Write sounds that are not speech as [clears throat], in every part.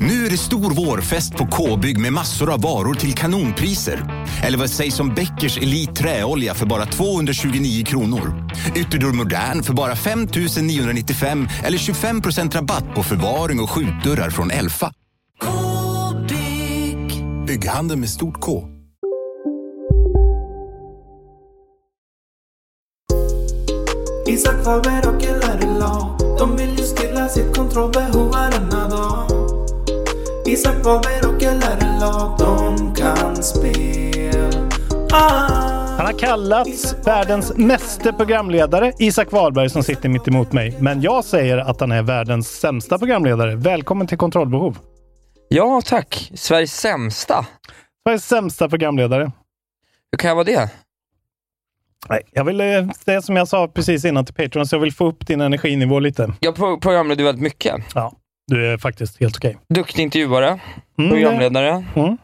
Nu är det stor vårfest på K-bygg med massor av varor till kanonpriser. Eller vad sägs om Bäckers Elite Träolja för bara 229 kronor? Ytterdörr Modern för bara 5 995 eller 25% rabatt på förvaring och skjutdörrar från Elfa. K-bygg. Bygghandeln med stort K. Isak Faber och LRLA De vill ju stilla sitt kontrollbehov varenda dag Isak Faber och LRLA De kan spel ah. Han har kallats världens meste programledare, Isak Wahlberg som sitter mitt emot mig. Men jag säger att han är världens sämsta programledare. Välkommen till Kontrollbehov. Ja, tack. Sveriges sämsta. Sveriges sämsta programledare. Hur kan jag vara det? Nej, jag vill, eh, det som jag sa precis innan till Patreon, så jag vill få upp din energinivå lite. Jag pro programleder väldigt mycket. Ja, du är faktiskt helt okej. Duktig intervjuare, Mm, programledare. Mm.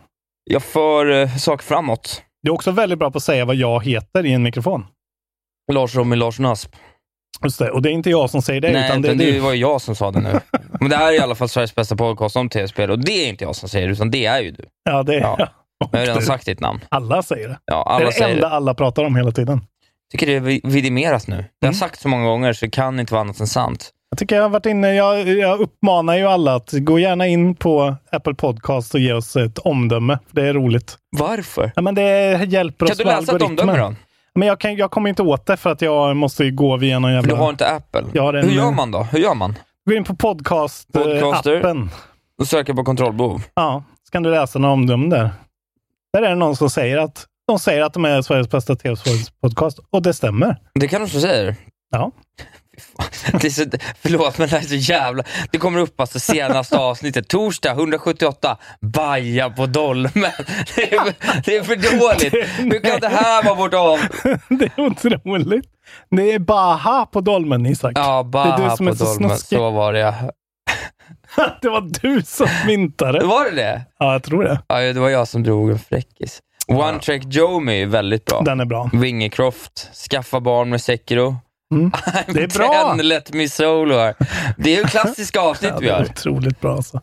Jag för uh, saker framåt. Du är också väldigt bra på att säga vad jag heter i en mikrofon. Lars Romy Larsson Asp. Just det, och det är inte jag som säger det, Nej, utan det det du. var jag som sa det nu. [laughs] Men det här är i alla fall Sveriges bästa podcast om tv-spel och det är inte jag som säger det, utan det är ju du. Ja, det är Ja. jag. Jag har redan sagt ditt namn. Alla säger det. Ja, det är alla det säger enda det. alla pratar om hela tiden. tycker det är vi- vidimerat nu. Det har Mm. sagt så många gånger så det kan inte vara annat än sant. Jag tycker jag har varit inne, jag, jag uppmanar ju alla att gå gärna in på Apple Podcast och ge oss ett omdöme. Det är roligt. Varför? Ja, men det hjälper Kan oss du med läsa ett omdöme då? Men jag, kan, jag kommer inte åt det för att jag måste gå via någon För jävla... du har inte Apple. Jag har en- Hur gör man då? Hur gör man? Gå in på podcast-appen. Och söker på kontrollbehov. Ja, så kan du läsa några omdömen där. Där är det någon som säger att de säger att de är Sveriges bästa tv-podcast och det stämmer. Det kan de säger. Ja. [laughs] Det är så, förlåt, men det här är så jävla... Det kommer upp alltså senaste avsnittet, torsdag 178, baja på dolmen. [laughs] Det är, det är för dåligt. Hur kan det här vara vårt av... [laughs] det är otroligt. Det är Baha på dolmen, Isak. Ja, det är du som på är så dolmen. snuskig. Så var det ja. det var du som myntade. Var det det? Ja, jag tror det. Ja, det var jag som drog en fräckis. One Track Jomi är väldigt bra. Den är bra. Wingecroft, skaffa barn med Sekiro. Mm. [laughs] Det är bra. ten, let me solo här. Det är ju klassiska avsnitt Ja, vi gör. otroligt bra alltså.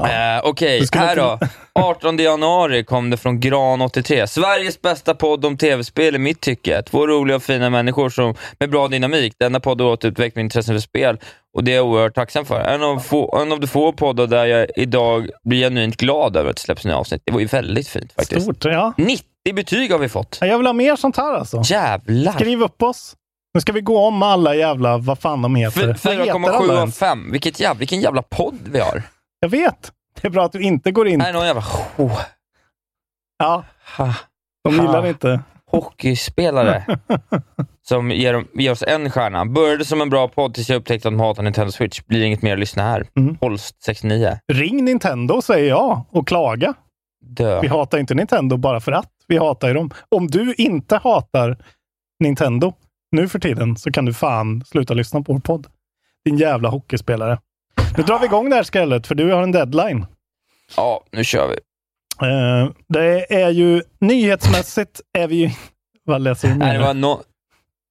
Eh, Okej, skulle här då. inte- 18 januari kom det från Gran83. Sveriges bästa podd om tv-spel i mitt tycke. Två roliga och fina människor som, med bra dynamik. Denna podd har återutvecklat min intresse för spel och det är jag oerhört tacksam för. En av, få, en av de få poddar där jag idag blir genuint glad över att det släpps nya avsnitt. Det var ju väldigt fint faktiskt. Stort, ja. 90 betyg har vi fått. Ja, Jag vill ha mer sånt här alltså. Jävlar! Skriv upp oss. Nu ska vi gå om alla jävla, vad fan de heter. F- Vad heter 4,7 alla av ens? 5. Vilket jävla, vilken jävla podd vi har. Jag vet. Det är bra att du inte går in. Nej, någon jävla oh, Ja, ha, de Ha. gillar inte. hockeyspelare [laughs] som ger, dem- ger oss en stjärna. Började som en bra podd tills jag upptäckte att de hatar Nintendo Switch. Blir inget mer att lyssna här. Mm. Holst 69. Ring Nintendo säger jag och klaga. Dö. Vi hatar inte Nintendo bara för att. Vi hatar ju dem. Om du inte hatar Nintendo nu för tiden så kan du fan sluta lyssna på vår podd. Din jävla hockeyspelare. Nu drar vi igång det här skrället för du har en deadline. Ja, nu kör vi. Eh, det är ju nyhetsmässigt är vi ju... [laughs] Vad läser du Nej, det var no,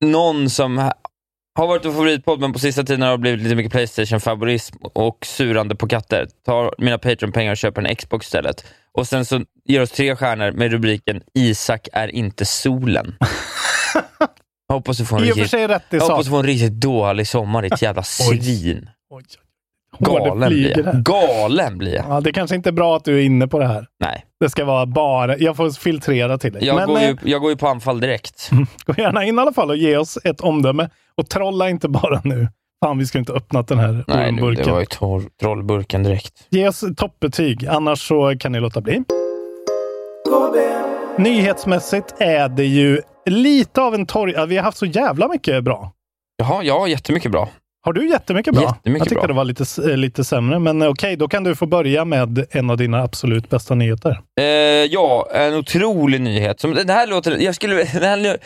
någon som ha- har varit en favoritpodd, men på sista tiden har det blivit lite mycket Playstation-favorism och surande på katter. Tar mina Patreon-pengar och köper en Xbox istället. Och sen så ger oss tre stjärnor med rubriken Isak är inte solen. [laughs] Jag hoppas du får en I riktigt, sig rätt i jag hoppas du får en riktigt dålig sommar, ditt jävla [laughs] svin. Oj. Galen blir jag. Galen blir jag. Ja, det kanske inte är bra att du är inne på det här. Nej, Det ska vara bara... Jag får filtrera till dig. jag, Men går eh, ju, jag går ju på anfall direkt. [laughs] gå gärna in i alla fall och ge oss ett omdöme. Och trolla inte bara nu. Fan, vi ska inte öppnat den här Nej, nu, det ormburken. var ju tor- trollburken direkt. Ge oss toppbetyg, annars så kan ni låta bli. KB. Nyhetsmässigt är det ju lite av en torg... Vi har haft så jävla mycket bra. Jaha, ja, jättemycket bra. Har du jättemycket bra? Jättemycket jag tyckte bra. det var lite, eh, lite sämre, men eh, okej, då kan du få börja med en av dina absolut bästa nyheter. Eh, ja, en otrolig nyhet. Som, det här låter... Jag skulle... [laughs] Den här,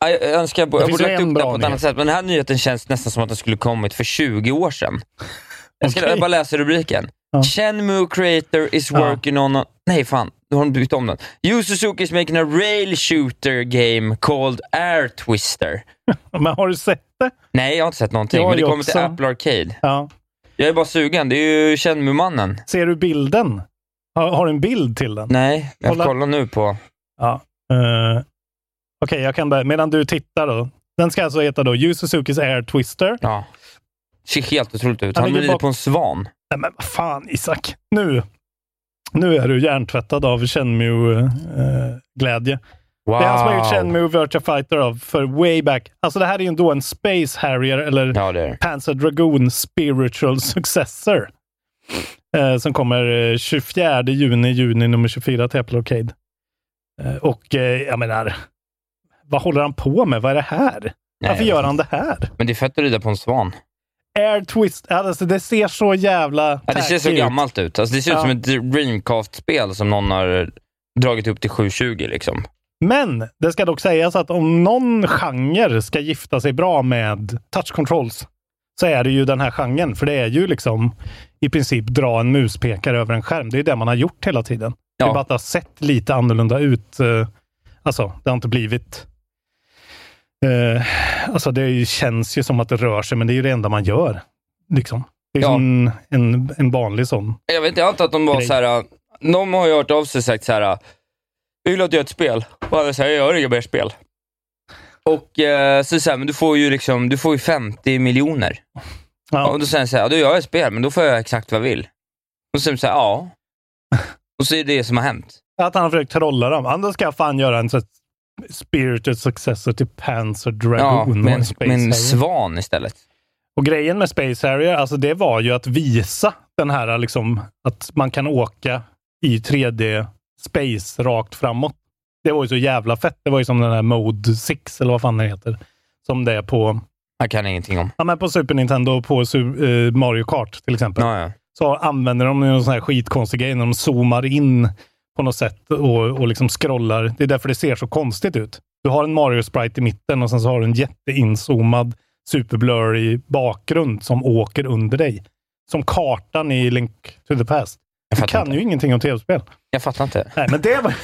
jag önskar jag, jag borde lagt upp det bra på ett annat sätt, men den här nyheten känns nästan som att den skulle kommit för 20 år sedan. Jag ska Okej. jag bara läsa rubriken. Ja. Shenmue creator is Ja. working on... A, nej, fan. Nu har de bytt om den. Yu Suzuki is making a rail shooter game called Air Twister. [laughs] Men har du sett det? Nej, jag har inte sett någonting, Jag men det kommer till också. Apple Arcade. Ja. Jag är bara sugen. Det är ju Shenmue-mannen. Ser du bilden? Har, har du en bild till den? Nej, jag Kolla. kollar nu på... Ja. Uh, Okej, jag kan börja. Medan du tittar då. Den ska alltså heta då Yu Suzukis Air Twister. Ja. Ser helt otroligt ut. Han Han ligger rider på en svan. Nej, men vad fan Isak. Nu, nu är du hjärntvättad av Shenmue-glädje. Wow. Det är han som har gjort Shenmue Virtua Fighter av för way back. Alltså det här är ju ändå en Space Harrier eller Ja. Panzer Dragoon Spiritual Successor. Eh, som kommer eh, 24 juni, juni nummer 24 till Apple Arcade. Eh, och eh, jag menar, vad håller han på med? Vad är det här? Nej, Varför gör han det här? Men det är fett att rida på en svan. Air Twist, alltså det ser så jävla Ja, det ser så ut. gammalt ut. Alltså, det ser ut Ja. som ett Dreamcast-spel som någon har dragit upp till 720. Liksom. Men det ska dock sägas att om någon genre ska gifta sig bra med touch controls så är det ju den här genren. För det är ju liksom i princip dra en muspekare över en skärm. Det är det man har gjort hela tiden. Det är Ja. bara att det har sett lite annorlunda ut. eh, Alltså, det har inte blivit... eh, alltså, det känns ju som att det rör sig, men det är ju det enda man gör. Liksom. Det är Ja. som en, en vanlig sån. Jag vet inte, jag antar att de var Grej. så här. De har ju hört av sig och sagt så här. Jag vill att du gör ett spel. Och alla säger, jag gör inga mer spel. Och eh, så säger men du får ju liksom, du får ju 50 miljoner. Ja. Och då säger han så här, ja, då gör jag ett spel, men då får jag exakt vad jag vill. Och så säger de så här, ja. [laughs] Och så är det det som har hänt. Att han har försökt trolla dem. Då ska jag fan göra en spirited successor till Panzer Ja, Dragoon. med och en, Space med en Harrier. svan istället. Och grejen med Space Harrier, alltså det var ju att visa den här liksom, att man kan åka i 3D space rakt framåt. Det var ju så jävla fett. Det var ju som den här Mode 6 eller vad fan det heter. Som det är på, Jag kan ingenting om. ja, men på Super Nintendo och på eh, Mario Kart till exempel. Ja, ja. Så använder de någon sån här skitkonstig grej när de zoomar in på något sätt och, och liksom scrollar. Det är därför det ser så konstigt ut. Du har en Mario-sprite i mitten och sen så har du en jätteinzoomad superblurry bakgrund som åker under dig. Som kartan i Link to the Past. Du kan inte. ju ingenting om tv-spel. Jag fattar inte. Nej, men det var...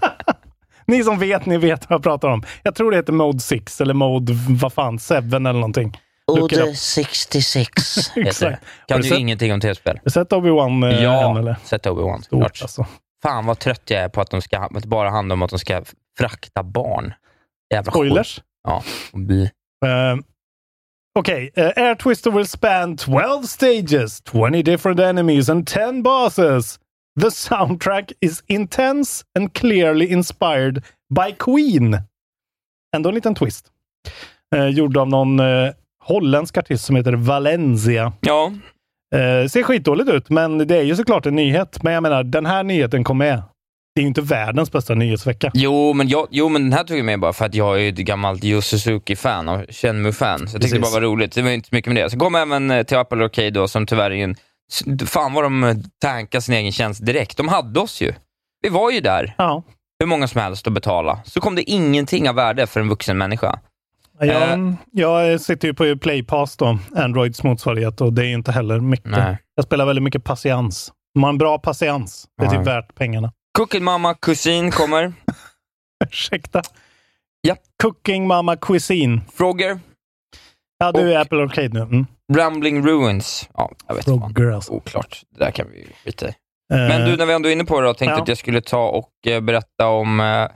[laughs] ni som vet, ni vet vad jag pratar om. Jag tror det heter Mode 6 eller Mode, vad fan, 7 eller någonting. Up. 66 [laughs] heter det. Kan du du ingenting om tv-spel? Har du sett Obi-Wan eh, än, Ja, eller? sett Obi-Wan. Stort, alltså. Fan vad trött jag är på att de ska, att det bara handlar om att de ska frakta barn. Jävla Spoilers. skit. Ja. Uh, Okej, uh, Air Twister will span 12 stages, 20 different enemies and 10 bosses. The soundtrack is intense and clearly inspired by Queen. Ändå en liten twist. Uh, gjord av någon uh, holländsk artist som heter Valencia. Ja, Uh, ser skitdåligt ut, men det är ju såklart en nyhet. Men jag menar, den här nyheten kom med. Det är ju inte världens bästa nyhetsvecka. jo men, jag, jo men den här tog jag med bara för att jag är ett gammalt Yu Suzuki-fan och Shenmue-fan. Så jag tyckte Precis. det bara var roligt. Det var inte mycket med det. Så kom även eh, till Apple Arcade då, som tyvärr är en... Fan vad de eh, tankade sin egen tjänst direkt. De hade oss ju. Vi var ju där. Ja. Hur många som helst att betala. Så kom det ingenting av värde för en vuxen människa. Jag, jag sitter ju på Playpass då, Androids motsvarighet, och det är ju inte heller mycket. Nej. Jag spelar väldigt mycket patiens. Man har en bra patiens. Det är typ värt pengarna. Cookie Mama Kusin kommer. [laughs] Ursäkta? Ja. Cooking Mama Cuisine. Frogger. Ja, du är Och- Apple Arcade nu. Mm. Rumbling Ruins. Ja, jag vet. Frogger alltså. Oklart. Det där kan vi skita i. Eh, Men du, när vi ändå är inne på det då, tänkte Ja. att jag skulle ta och eh, berätta om eh,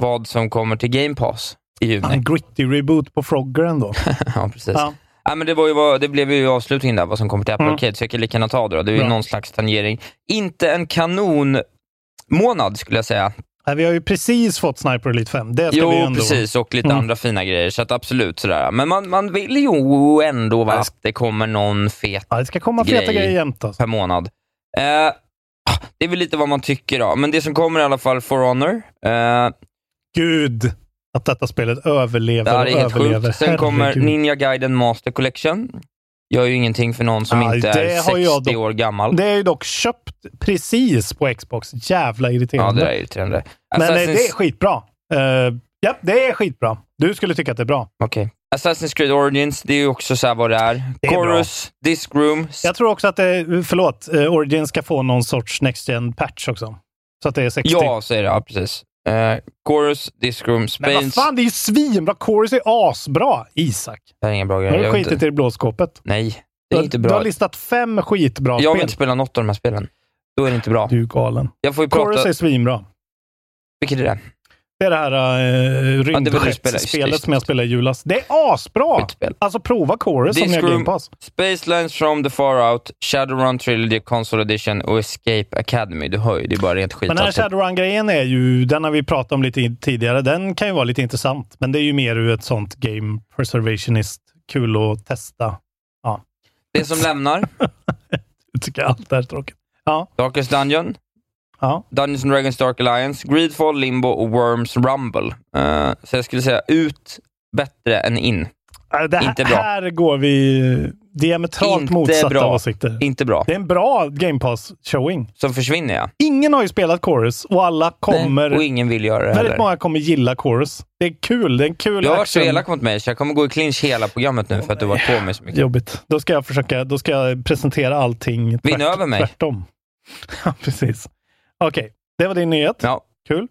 vad som kommer till Game Pass i juni. En gritty reboot på Frogger ändå. [laughs] ja, precis. Ja. Ja, men det, var ju, vad- det blev ju avslutningen där, vad som kommer till Apple Mm. Arcade, så jag kan lika gärna ta det då. Det är ju någon slags tangering. Inte en kanonmånad skulle jag säga. Nej, vi har ju precis fått Sniper Elite 5. Det ska Jo, vi ändå... precis, och lite Mm. andra fina grejer, så att absolut sådär. Men man, man vill ju ändå Ja. att det kommer någon fet Ja, det ska komma feta Grej. grejer jämt. Alltså. per månad. Eh, det är väl lite vad man tycker då, men det som kommer i alla fall, For Honor. Eh, Gud, att detta spelet överlever det och är helt överlever. sjukt. Sen kommer. Ninja Gaiden Master Collection. Gör ju ingenting för någon som Ja, inte det är har 60 jag dock- år gammal. Det är ju dock köpt precis på Xbox. Jävla Ja, irriterande. det där är irriterande. Men eh, Assassin's, det är skitbra. Uh, ja, det är skitbra. Du skulle tycka att det är bra. Okej. Assassin's Creed Origins, det är ju också så här vad det är. Det är Chorus, Disc Room. Jag tror också att det, förlåt, uh, Origin ska få någon sorts Next Gen patch också. Så att det är 60. Ja, är det. Ja, precis. Eh, Chorus, Disc Room, Men vad fan, det är ju svinbra. Chorus är asbra. Isak, Det är ingen bra har grej. du Jag vet skitit inte. i det blå skåpet? Nej, det Du är har- inte Du har bra. listat fem skitbra Jag vill spel. inte spela något av de här spelen. Då är det inte bra. Du är galen. Jag får ju Chorus prata... är svinbra. Vilket är det? Det är det här uh, rymdskeppsspelet just som jag spelade i julas. Det är asbra! Alltså prova Chorus om ni har. Game Pass. Space Lines from the Far Out, Shadowrun Trilogy Console Edition och Escape Academy. Du hör ju, det är bara rent skit Men den här. Shadowrun-grejen är ju, den har vi pratat om lite tidigare. Den kan ju vara lite intressant, men det är ju mer ur ett sånt game preservationist. Kul att testa. Det som lämnar, [laughs] Jag tycker allt det här är tråkigt. Ja, Darkest Dungeon, ja. Dungeons and Dragons Dark Alliance, Greedfall, Limbo och Worms Rumble. Eh, så jag skulle säga ut bättre än in. Äh, Det här, Inte bra. här går vi diametralt Inte motsatta bra. åsikter. Inte bra. Det är en bra Game Pass-showing. Så försvinner jag. Ingen har ju spelat Chorus och alla kommer... Nej, och ingen vill göra det Väldigt heller. många kommer gilla Chorus. Det är kul. Det är en kul Du har varit så elak mot mig, så jag kommer gå i clinch hela programmet nu för att du har varit på mig så mycket. Jobbigt. Då ska jag försöka då ska jag presentera allting Vinn över mig. tvärtom. [laughs] Ja, precis. Okej, det var din nyhet. Ja. Kul.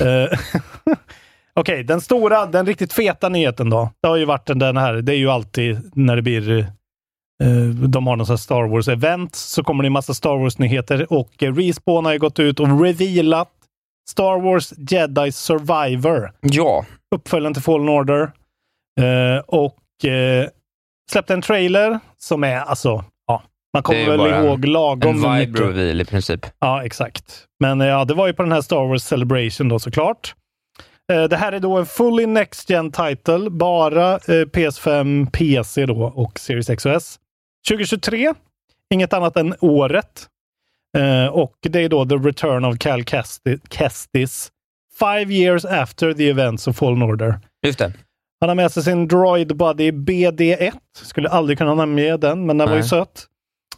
Eh, [laughs] Okej, den stora, den riktigt feta nyheten då. Det har ju varit den här, det är ju alltid när det blir eh, de har någon sån Star Wars-event så kommer det en massa Star Wars-nyheter och eh, Respawn har ju gått ut och revealat Star Wars Jedi Survivor Ja, uppföljaren till Fallen Order. Eh, och eh, släppte en trailer som är alltså, man kommer väl en- ihåg lagom en mycket. vibe reveal i princip. Ja, exakt. Men eh, ja, det var ju på den här Star Wars Celebration då såklart. Eh, det här är då en fully Next Gen title, bara eh, PS5, PC då och Series X och S. 2023, inget annat än året. Eh, och det är då The Return of Cal Kestis. Five years after the events of Fallen Order. Just det. Han har med sig sin Droid Buddy BD1. Skulle aldrig kunna namnge den, men den var ju Nej. söt.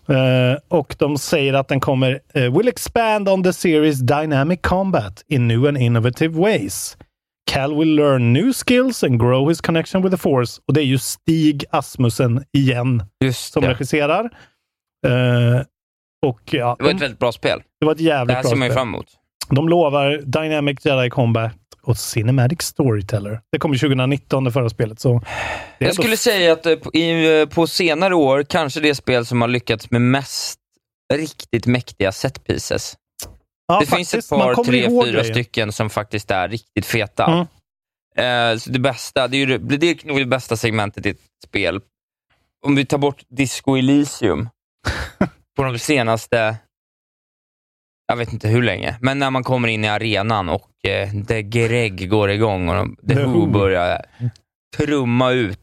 Eh, och de säger att den kommer eh, will expand on the series dynamic combat in new and innovative ways. Cal will learn new skills and grow his connection with the force. Och det är ju Stig Asmussen igen Just som det. regisserar. Eh, och ja, Det var ett väldigt bra spel. det var ett Det jävligt här bra ser man ju spel. fram emot. De lovar Dynamic Jedi Combat och Cinematic Storyteller. Det kom ju 2019, det förra spelet. Så det Jag skulle säga att eh, i, eh, på senare år, kanske det spel som har lyckats med mest riktigt mäktiga set pieces. Ja, det finns ett faktiskt. Par, tre, fyra grejer. stycken som faktiskt är riktigt feta. Mm. Eh, det bästa, det är, ju, det det är nog det bästa segmentet i ett spel. Om vi tar bort Disco Elysium [laughs] på de senaste, jag vet inte hur länge, men när man kommer in i arenan och eh, The Greg går igång och de, The, The Who börjar trumma ut.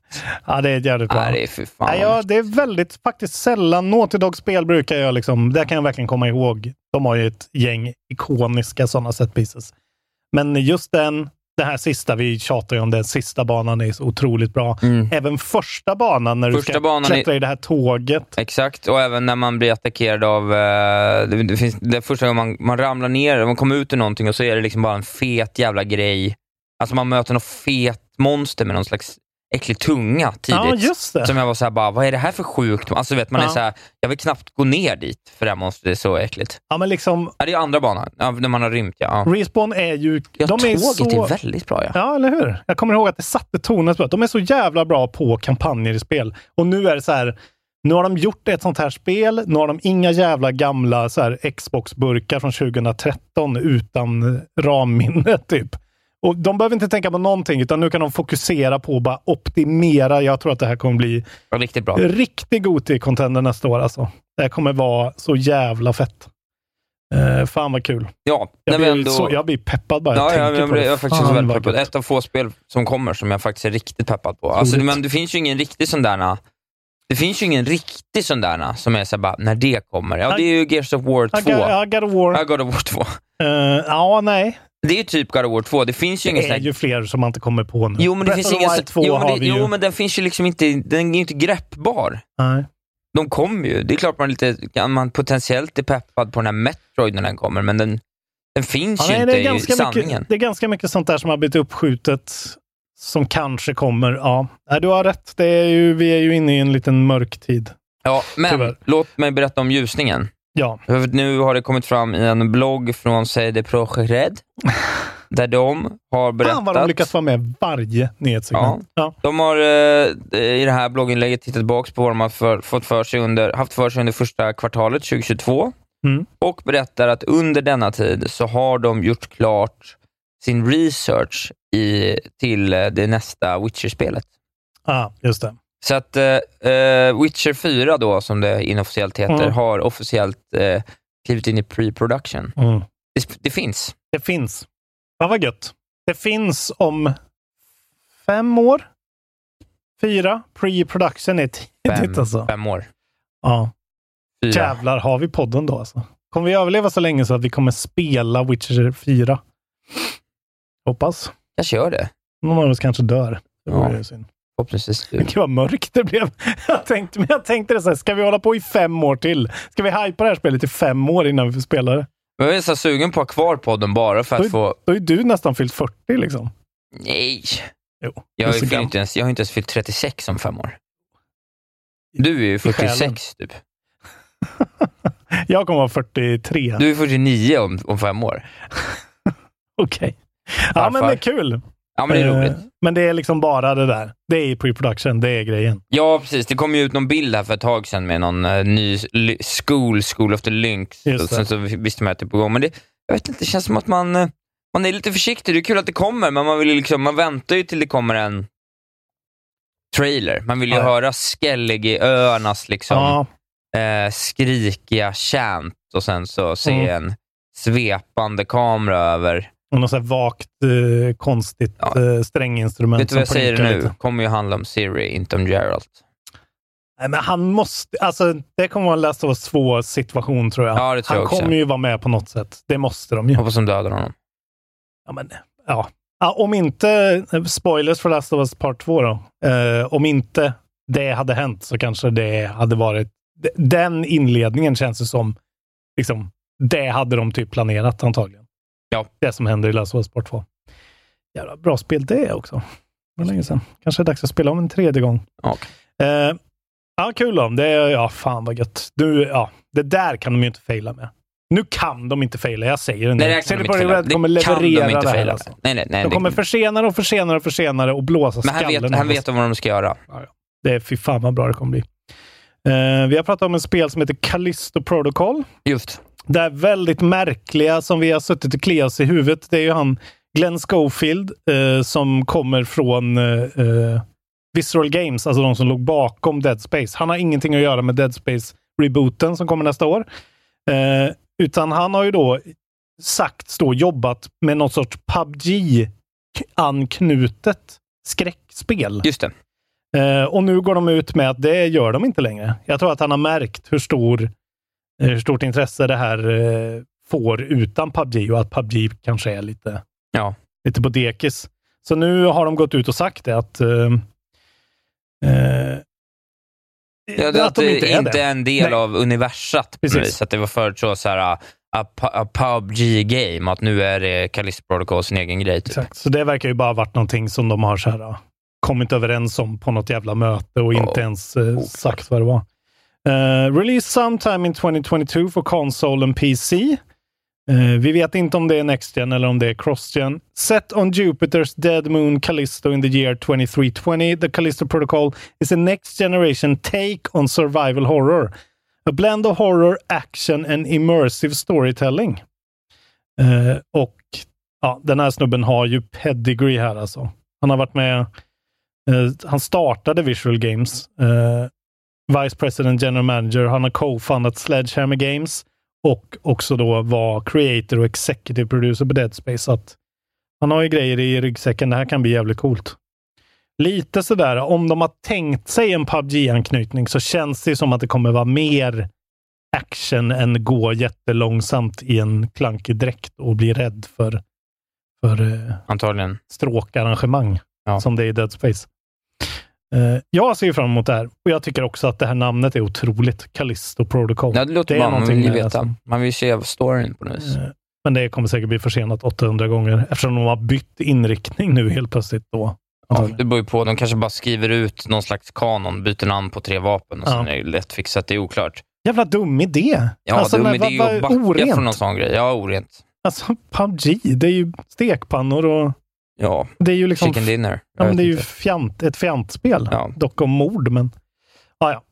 Ja, det är jävligt bra. Nej, det är. Nej, ja, det är väldigt faktiskt sällan. Naughty Dog-spel brukar jag liksom, där kan jag verkligen komma ihåg. De har ju ett gäng ikoniska sådana set pieces. Men just den, den här sista, vi tjatar ju om den sista banan är så otroligt bra. Mm. Även första banan när Första du ska banan klättra i det här tåget. Exakt, och även när man blir attackerad av... Eh, det, det, finns, det är första gången man, man ramlar ner, man kommer ut ur någonting och så är det liksom bara en fet jävla grej. Alltså man möter något fet monster med någon slags äcklig tunga tidigt. Ja, just det. Som jag var såhär, bara, vad är det här för sjukt? Alltså vet man är Ja. såhär, jag vill knappt gå ner dit för det här monstret är så äckligt. Ja, men liksom, Ja, det är andra banan, ja, när man har rymt ja. ja. Respawn är ju... ja de är tåget så... är väldigt bra ja. Ja, eller hur? Jag kommer ihåg att det satte tonen så. De är så jävla bra på kampanjer i spel. Och nu är det så här, nu har de gjort ett sånt här spel. Nu har de inga jävla gamla så här Xbox-burkar från 2013 utan ramminne typ. Och de behöver inte tänka på någonting, utan nu kan de fokusera på att bara optimera. Jag tror att det här kommer bli Riktigt bra. riktig Goti-contender nästa år. Alltså. Det här kommer vara så jävla fett. Uh, fan vad kul. Ja, Jag blir, ändå... så, jag blir peppad bara jag Ja, ja, tänker jag, på det. jag är faktiskt Fan, väldigt peppad. Ett av få spel som kommer som jag faktiskt är riktigt peppad på. Alltså, men det finns ju ingen riktig sån där... Det finns ju ingen riktig sån där som är så här bara, när det kommer. Ja, det är ju Gears of War 2. I got, I got a war. Ja, God of War 2. Eh, ja, nej. Det är ju typ God of War 2. Det finns ju ingen Det är ju fler som man inte kommer på nu. Jo, men det Breath finns ingen... Wild 2 jo, men, har det, vi ju. jo, men den finns ju liksom inte... Den är ju inte greppbar. Nej. De kommer ju. Det är klart man, lite, man potentiellt är peppad på den här Metroid när den kommer, men den, den finns Ja, ju nej, inte det, är i ganska sanningen. mycket, det är ganska mycket sånt där som har blivit uppskjutet som kanske kommer. Ja, du har rätt. Det är ju, vi är ju inne i en liten mörk tid. Ja, men Tyvärr. låt mig berätta om ljusningen. Ja, För Nu har det kommit fram i en blogg från CD Projekt Red, [laughs] där de har berättat... fan vad de lyckas vara med varje nyhetssegment. Ja. De har eh, i det här blogginlägget tittat tillbaka på vad de har för, fått för sig under, haft för sig under första kvartalet 2022 Mm. och berättar att under denna tid så har de gjort klart sin research i, till eh, det nästa Witcher-spelet. Ja, just det. Så att eh, Witcher 4 då, som det inofficiellt heter, Mm. har officiellt eh, klivit in i pre-production. Mm. Det, det finns. Det finns. Fan vad gött. Det finns om fem år. Fyra. Pre-production är tidigt Fem, alltså. fem år. Ja. Fyra. Jävlar, har vi podden då alltså? Kommer vi överleva så länge så att vi kommer spela Witcher 4? Hoppas. Kanske gör det. Någon av oss kanske dör. Det Ja. vore ju synd. Förhoppningsvis. [laughs] Gud vad mörkt det blev. [laughs] Jag tänkte, men jag tänkte det så här, ska vi hålla på i fem år till? Ska vi hypa det här spelet i fem år innan vi får spela det? Men Jag är så sugen på att ha kvar podden bara för Då att få... då är du nästan fyllt 40 liksom. Nej! Jo, Jag, är inte ens, jag har inte ens fyllt 36 om fem år. Du är ju själen. 46 typ. [laughs] Jag kommer vara 43. Du är 49 om, om fem år. Okej. Ja, men det är kul. Ja, men det är Eh, roligt. Men det är liksom bara det där. Det är pre-production. Det är grejen. Ja, precis. Det kom ju ut någon bild här för ett tag sedan med någon eh, ny school, School of the Lynx. Och sen så visste man att det är på gång. Men det, jag vet inte, det känns som att man, eh, man är lite försiktig. Det är kul att det kommer, men man, vill liksom, man väntar ju till det kommer en trailer. Man vill ju Ja. höra Skellige-öarnas liksom, Ja, eh, skrikiga chant och sen så se Mm. en svepande kamera över. Och något så här vagt, eh, konstigt Ja. eh, stränginstrument. Vet du vad jag säger nu? lite. kommer ju handla om Siri, inte om Geralt. Nej, men han måste, alltså det kommer vara en Last of 2 situation tror jag. Ja, tror han jag kommer ju vara med på något sätt. Det måste de ju. Hoppas de dödar honom. Ja, men, ja. Ja, om inte, eh, spoilers för Last of Us Part 2 då. Eh, om inte det hade hänt så kanske det hade varit, den inledningen känns det som, liksom, det hade de typ planerat antagligen. Ja. Det som händer i Last of Us Part 2. Jävla bra spel det också. Det var länge sedan. Kanske är det dags att spela om en tredje gång. Ja, Eh, ja, kul då. Det är, ja, fan vad gött. Du, ja, det där kan de ju inte faila med. Nu kan de inte faila, jag säger det nu. Nej, det de faila. Red kommer Det kan de leverera inte det här. Alltså. Nej, nej, nej. De det- kommer försenare och försenare och försenare och blåsa Men han skallen vet, han oss. vet vad de ska göra. Det är fy fan vad bra det kommer bli. Eh, vi har pratat om ett spel som heter Callisto Protocol. Just. Det är väldigt märkliga som vi har suttit och kliat oss i huvudet. Det är ju han Glenn Schofield eh, som kommer från eh, eh, Visceral Games, alltså de som låg bakom Dead Space. Han har ingenting att göra med Dead Space-rebooten som kommer nästa år. Eh, utan han har ju då sagt då jobbat med något sorts PubG-anknutet skräckspel. Just det. Eh, och nu går de ut med att det gör de inte längre. Jag tror att han har märkt hur, stor, hur stort intresse det här eh, får utan PubG och att PubG kanske är lite, Ja. lite på dekis. Så nu har de gått ut och sagt det att eh, eh, Ja, det, att det inte är, det. en del Nej. av universat. Precis. Att det var förut så, så här, a, a PubG-game, att nu är det Callisto Protocol sin egen grej. Typ. Exakt. Så det verkar ju bara ha varit någonting som de har så här, kommit överens om på något jävla möte och inte ens eh, sagt vad det var. Uh, release sometime in 2022 för console and PC. Uh, eh, vi vet inte om det är Next Gen eller om det är Cross-Gen. Set on Jupiter's dead moon Callisto in the year 2320, the Callisto Protocol is a next generation take on survival horror. A blend of horror, action and immersive storytelling. Uh, och ja, den här snubben har ju pedigree här alltså. Han har varit med, Uh, han startade Visual Games, Vice President General Manager, han har co-foundat Sledgehammer Games och också då var creator och executive producer på Dead Space. Så att han har ju grejer i ryggsäcken. Det här kan bli jävligt coolt. Lite sådär, om de har tänkt sig en PubG-anknytning så känns det som att det kommer vara mer action än gå jättelångsamt i en klankig dräkt och bli rädd för, för eh, Antagligen. stråkarrangemang Ja. som det är i Dead Space. Eh, jag ser fram emot det här och jag tycker också att det här namnet är otroligt. Callisto Protocol. Ja, det låter är bra. Man vill det, veta. Man vill se storyn på något vis. Eh, Men det kommer säkert bli försenat 800 gånger eftersom de har bytt inriktning nu helt plötsligt. Då. Ja, det beror ju på. De kanske bara skriver ut någon slags kanon, byter namn på tre vapen och Ja. sen är det lätt fixat. Det är oklart. Jävla dum idé! Ja, alltså, dum men idé att backa orent. från någon sån grej. Ja, orent. Alltså PubG, det är ju stekpannor och Ja, det är ju liksom... chicken dinner. Ja, men det är ju fjant, ett fjantspel. Ja. Dock om mord, men... Ah, ja.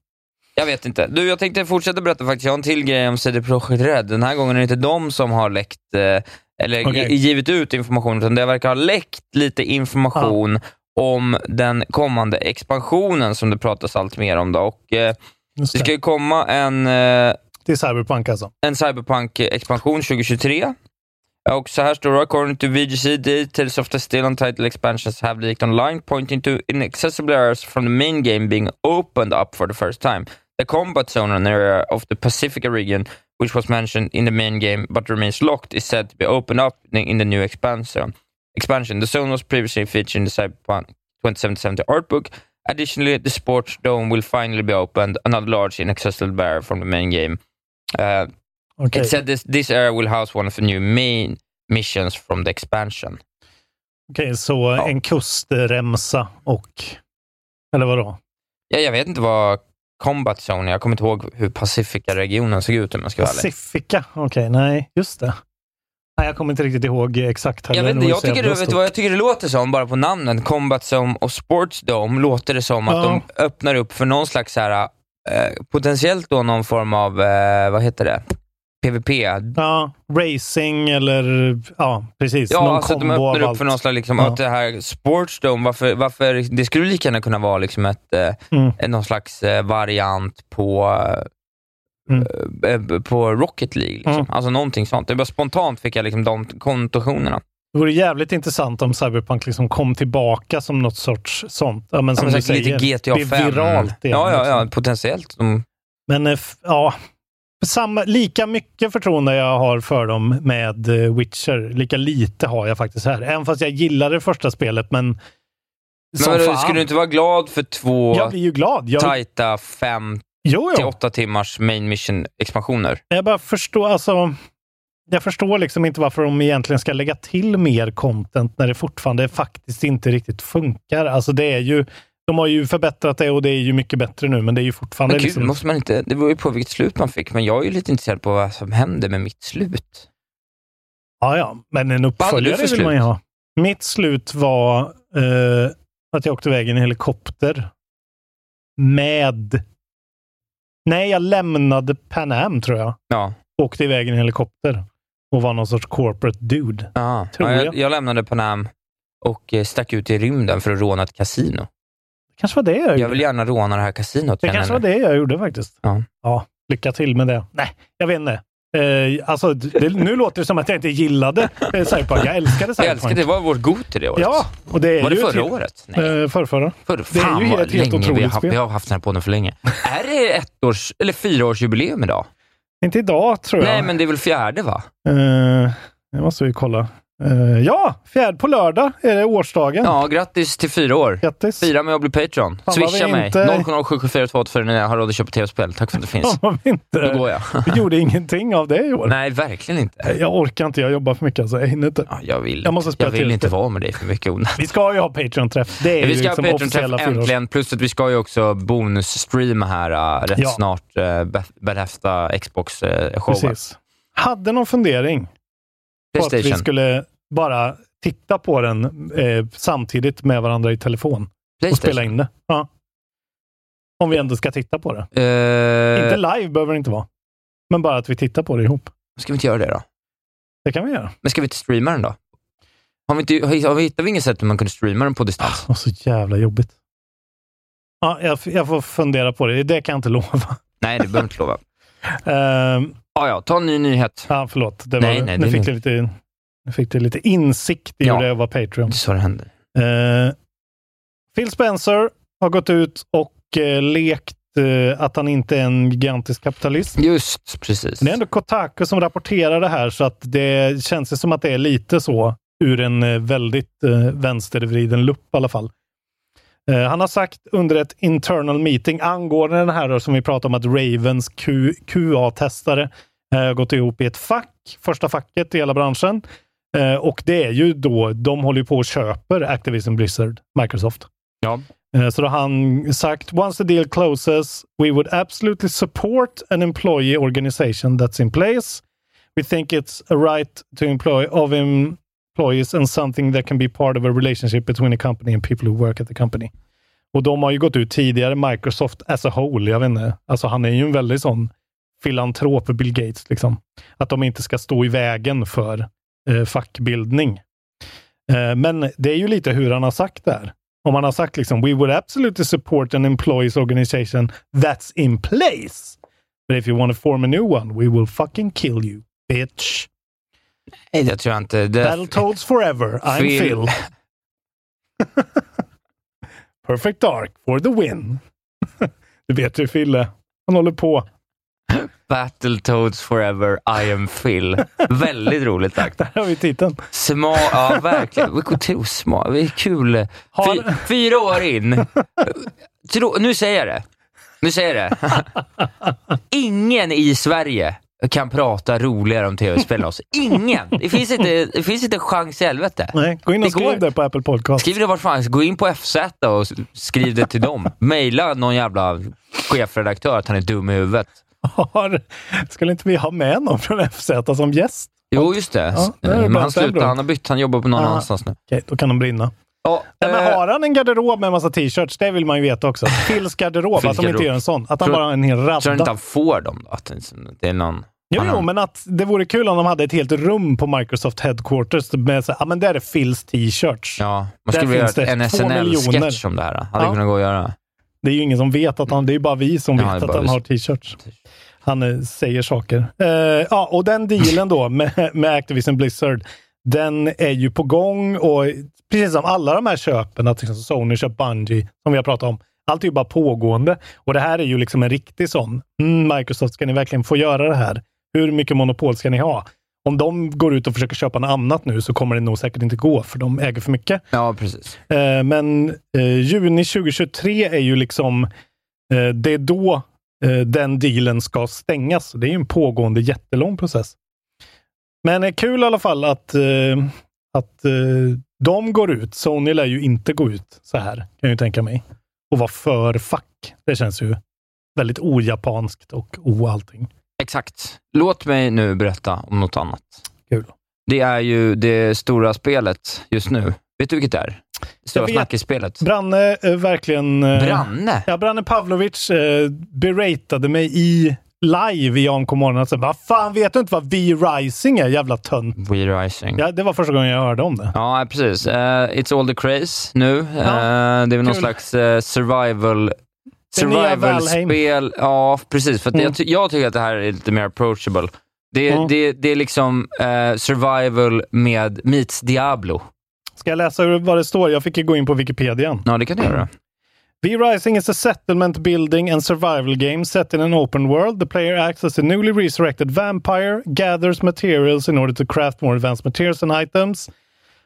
Jag vet inte. Du, jag tänkte fortsätta berätta faktiskt. Jag har en till grej om CD Projekt Red. Den här gången är det inte de som har läckt, eh, eller gi- givit ut information, utan det verkar ha läckt lite information om den kommande expansionen som det pratas allt mer om. Då. Och, eh, det ska ju komma en, eh, är Cyberpunk alltså. en Cyberpunk-expansion 2023. Och så här står det, according to VGC, details of the still untitled expansions have leaked online, pointing to inaccessible areas from the main game being opened up for the first time. The combat zone an area of the Pacifica region, which was mentioned in the main game but remains locked, is said to be opened up in in the new expansion. Expansion. The zone was previously featured in the Cyberpunk 2077 art book. Additionally, the sports dome will finally be opened, another large inaccessible barrier from the main game. Uh, Okej. It said this, this area will house one of the new main missions from the expansion. Okej, så en kustremsa och... Eller vadå? Ja, jag vet inte vad Combat Zone är. Jag kommer inte ihåg hur Pacifica-regionen såg ut om jag ska vara. Pacifica? Okej, nej, just det. Nej, jag kommer inte riktigt ihåg exakt. Jag, vet inte, jag, tycker, det- vet vad jag tycker det låter som, bara på namnen? Combat Zone och Sports Dome låter det som att Ja. de öppnar upp för någon slags, så här, eh, potentiellt då någon form av, eh, vad heter det? PVP. Ja, racing eller... Ja, precis. Ja, någon alltså de öppnar upp allt. för någon slags, liksom, Ja. att det här Sportsdome, varför, varför, det skulle lika gärna kunna vara liksom ett, eh, Mm. någon slags eh, variant på, Mm. eh, på Rocket League. Liksom. Mm. Alltså någonting sånt. Det var spontant fick jag liksom de konnotationerna. Det vore jävligt intressant om Cyberpunk liksom kom tillbaka som något sorts sånt. Ja, men Ja, som men du säger, lite GTA det är 5. viralt igen, ja, ja, ja, liksom. potentiellt. De, Men ja, samma, lika mycket förtroende jag har för dem med eh, Witcher, lika lite har jag faktiskt här. Även fast jag gillade det första spelet, men men fan. skulle du inte vara glad för två Jag blir ju glad. Jag, tajta fem jo, till jo. åtta timmars main mission-expansioner? Jag bara förstår, alltså. Jag förstår liksom inte varför de egentligen ska lägga till mer content när det fortfarande faktiskt inte riktigt funkar. Alltså det är ju, de har ju förbättrat det och det är ju mycket bättre nu, men det är ju fortfarande Men gud, liksom... måste man inte, det beror ju på vilket slut man fick, men jag är ju lite intresserad på vad som händer med mitt slut. Ja, ja, men en uppföljare vill man ju ha. Mitt slut var eh, att jag åkte iväg i en helikopter med... Nej, jag lämnade Pan Am tror jag. Ja. Åkte iväg i en helikopter och var någon sorts corporate dude. Ja, Tror ja, jag. jag, jag lämnade Panam och eh, stack ut i rymden för att råna ett kasino. Kanske var det jag gjorde. Jag vill gärna råna det här kasinot. Det kanske jag var det jag gjorde faktiskt. Ja. Ja, lycka till med det. Nej, jag vet inte. Eh, alltså, det, nu låter det som att jag inte gillade eh, Cyberpunk. Jag älskade Jag Cyberpunk. älskar det. var vårt Goti det året. Ja, och det är Var det förra helt- året? Nej. Eh, förrförra. För, det är fan ju ett helt länge vi otroligt har, spel. vi har haft den här podden för länge. är det ett års, eller fyraårsjubileum idag? Inte idag, tror jag. Nej, men det är väl fjärde va? Eh, det måste vi kolla. Eh, ja, fjärde på lördag är det årsdagen. Ja, grattis till fyra år. Grattis. Fira med att bli Patreon. vad Swisha mig. inte- 00774 när jag har råd att köpa tv-spel. Tack för att det finns. [laughs] Fan, vi inte, Då går jag. [laughs] vi gjorde ingenting av det i år. Nej, verkligen inte. Jag orkar inte, jag jobbar för mycket. Alltså. Jag hinner inte. Ja, jag vill, Jag måste jag vill inte vara med dig för mycket onödigt. Vi ska ju ha Patreon-träff. Det är Vi ju ska ha liksom Patreon-träff officiella fyraårs- äntligen, plus att vi ska ju också bonus-streama här äh, rätt Ja. snart. Äh, Bethesda Xbox-showen. Precis. Hade någon fundering på att vi Playstation. skulle bara titta på den eh, samtidigt med varandra i telefon och Playstation. spela in det. Ja. Om vi ändå ska titta på det. Eh, Inte live behöver det inte vara. Men bara att vi tittar på det ihop. Ska vi inte göra det då? Det kan vi göra. Men ska vi inte streama den då? Har vi, inte, har vi, hittar vi inget sätt hur man kunde streama den på distans? Och så jävla jobbigt. Ja, jag, jag får fundera på det. Det kan jag inte lova. Nej, det behöver inte lova. Ehm, Ja, ja, ta en ny nyhet. ja, förlåt. Det var, Nej, nej, nu, det fick du lite, nu fick du lite insikt i Ja. hur det vara Patreon. Det är så det händer. Eh, Phil Spencer har gått ut och eh, lekt eh, att han inte är en gigantisk kapitalist. Just precis. Det är ändå Kotaku som rapporterar det här, så att det känns som att det är lite så ur en eh, väldigt eh, vänstervriden lupp i alla fall. Eh, han har sagt under ett internal meeting angående den här som vi pratade om att Ravens Q, QA-testare eh, gått ihop i ett fack, första facket i hela branschen. Eh, och det är ju då, de håller på och köper Activision Blizzard, Microsoft. Ja. Så då har han sagt, once the deal closes, we would absolutely support an employee organization that's in place. We think it's a right to employ of employees and something that can be part of a relationship between a company and people who work at the company. Och de har ju gått ut tidigare, Microsoft as a whole, jag vet inte. Alltså han är ju en väldigt sån filantrop, Bill Gates, liksom. Att de inte ska stå i vägen för eh, fackbildning. Eh, men det är ju lite hur han har sagt där. Om han har sagt liksom, we would absolutely support an employees organization that's in place. But if you want to form a new one, we will fucking kill you, bitch. Nej, det tror jag inte. Det, Battletoads forever, I'm Phil. Phil. [laughs] Perfect Dark for the win. [laughs] du vet hur Phil är. Han håller på. Battletoads forever, I am Phil. Väldigt roligt sagt. [laughs] Där har vi titeln. Smart, ja verkligen. Vi går till smart. Det är kul. Fy, fyra år in. Tro, nu säger jag det. Nu säger jag det. Ingen i Sverige kan prata roligare om tv-spel än oss. Ingen! Det finns inte, det finns inte en chans i helvete. Nej, gå in och Det går. skriv det på Apple Podcast. Skriv det vart fan Gå in på FZ och skriv det till dem. [laughs] Maila någon jävla chefredaktör att han är dum i huvudet. Har, skulle inte vi ha med någon från FZ som gäst? Jo, just det. Ja, det Men bra han slutar. Han har bytt. Han jobbar på någon Ja. annanstans nu. Okej, då kan de brinna. Ja, men eh, har han en garderob med en massa t-shirts? Det vill man ju veta också. Phils garderob, att de inte gör en sån. Att han Tror- bara har en hel Tror du inte radda. han får dem då? Att det- är någon... Jo, jo, men att det vore kul om de hade ett helt rum på Microsoft Headquarters med så ja men där är Phils t-shirts. Ja, man skulle vilja göra en. SNL-sketch om det här. Hade Ja. kunnat gå att göra. Det är ju ingen som vet att han, det är ju bara vi som Ja, vet att han vi har t-shirts. Han eh, säger saker. Eh, ja, och den dealen då med, med Activision Blizzard, den är ju på gång och precis som alla de här köpen, att liksom Sony köpt Bungie, som vi har pratat om, allt är ju bara pågående. Och det här är ju liksom en riktig sån, mm, Microsoft, ska ni verkligen få göra det här? Hur mycket monopol ska ni ha? Om de går ut och försöker köpa något annat nu så kommer det nog säkert inte gå, för de äger för mycket. Ja, precis. Eh, men eh, juni 2023 är ju liksom, eh, det är då eh, den dealen ska stängas. Det är ju en pågående jättelång process. Men eh, kul i alla fall att, eh, att eh, de går ut. Sony lär ju inte gå ut så här, kan jag ju tänka mig. Och vara för fack. Det känns ju väldigt ojapanskt och o-allting. Exakt. Låt mig nu berätta om något annat. Kul. Det är ju det stora spelet just nu. Vet du vilket det är? Det stora snackisspelet. Branne eh, verkligen... Eh, Branne? Ja, Branne Pavlovic eh, beratade mig i live i AMK morgon. Alltså, vad fan, vet du inte vad V-Rising är? Jävla tönt. We Rising. Ja, det var första gången jag hörde om det. Ja, precis. Eh, it's all the craze nu. Eh, det är väl någon slags eh, survival survival-spel. Ja, precis. För Mm. jag, ty- jag tycker att det här är lite mer approachable. Det, Mm. det, det är liksom survival med meets Diablo. Ska jag läsa vad det står? Jag fick ju gå in på Wikipedia. Ja, det kan du göra. V-Rising is a settlement building and survival game set in an open world. The player acts as a newly resurrected vampire, gathers materials in order to craft more advanced materials and items.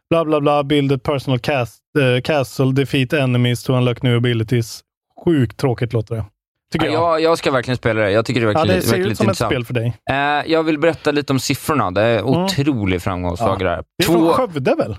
Bla bla bla, build a personal cast, eh, castle, defeat enemies to unlock new abilities. Sjukt tråkigt låter det. Tycker Ja, jag. jag, ska verkligen spela det. Jag tycker det verkar, Ja, det ser ut som ett intressant. spel för dig. Eh, jag vill berätta lite om siffrorna. Det är otrolig framgångssaga det här. Det är från Skövde väl?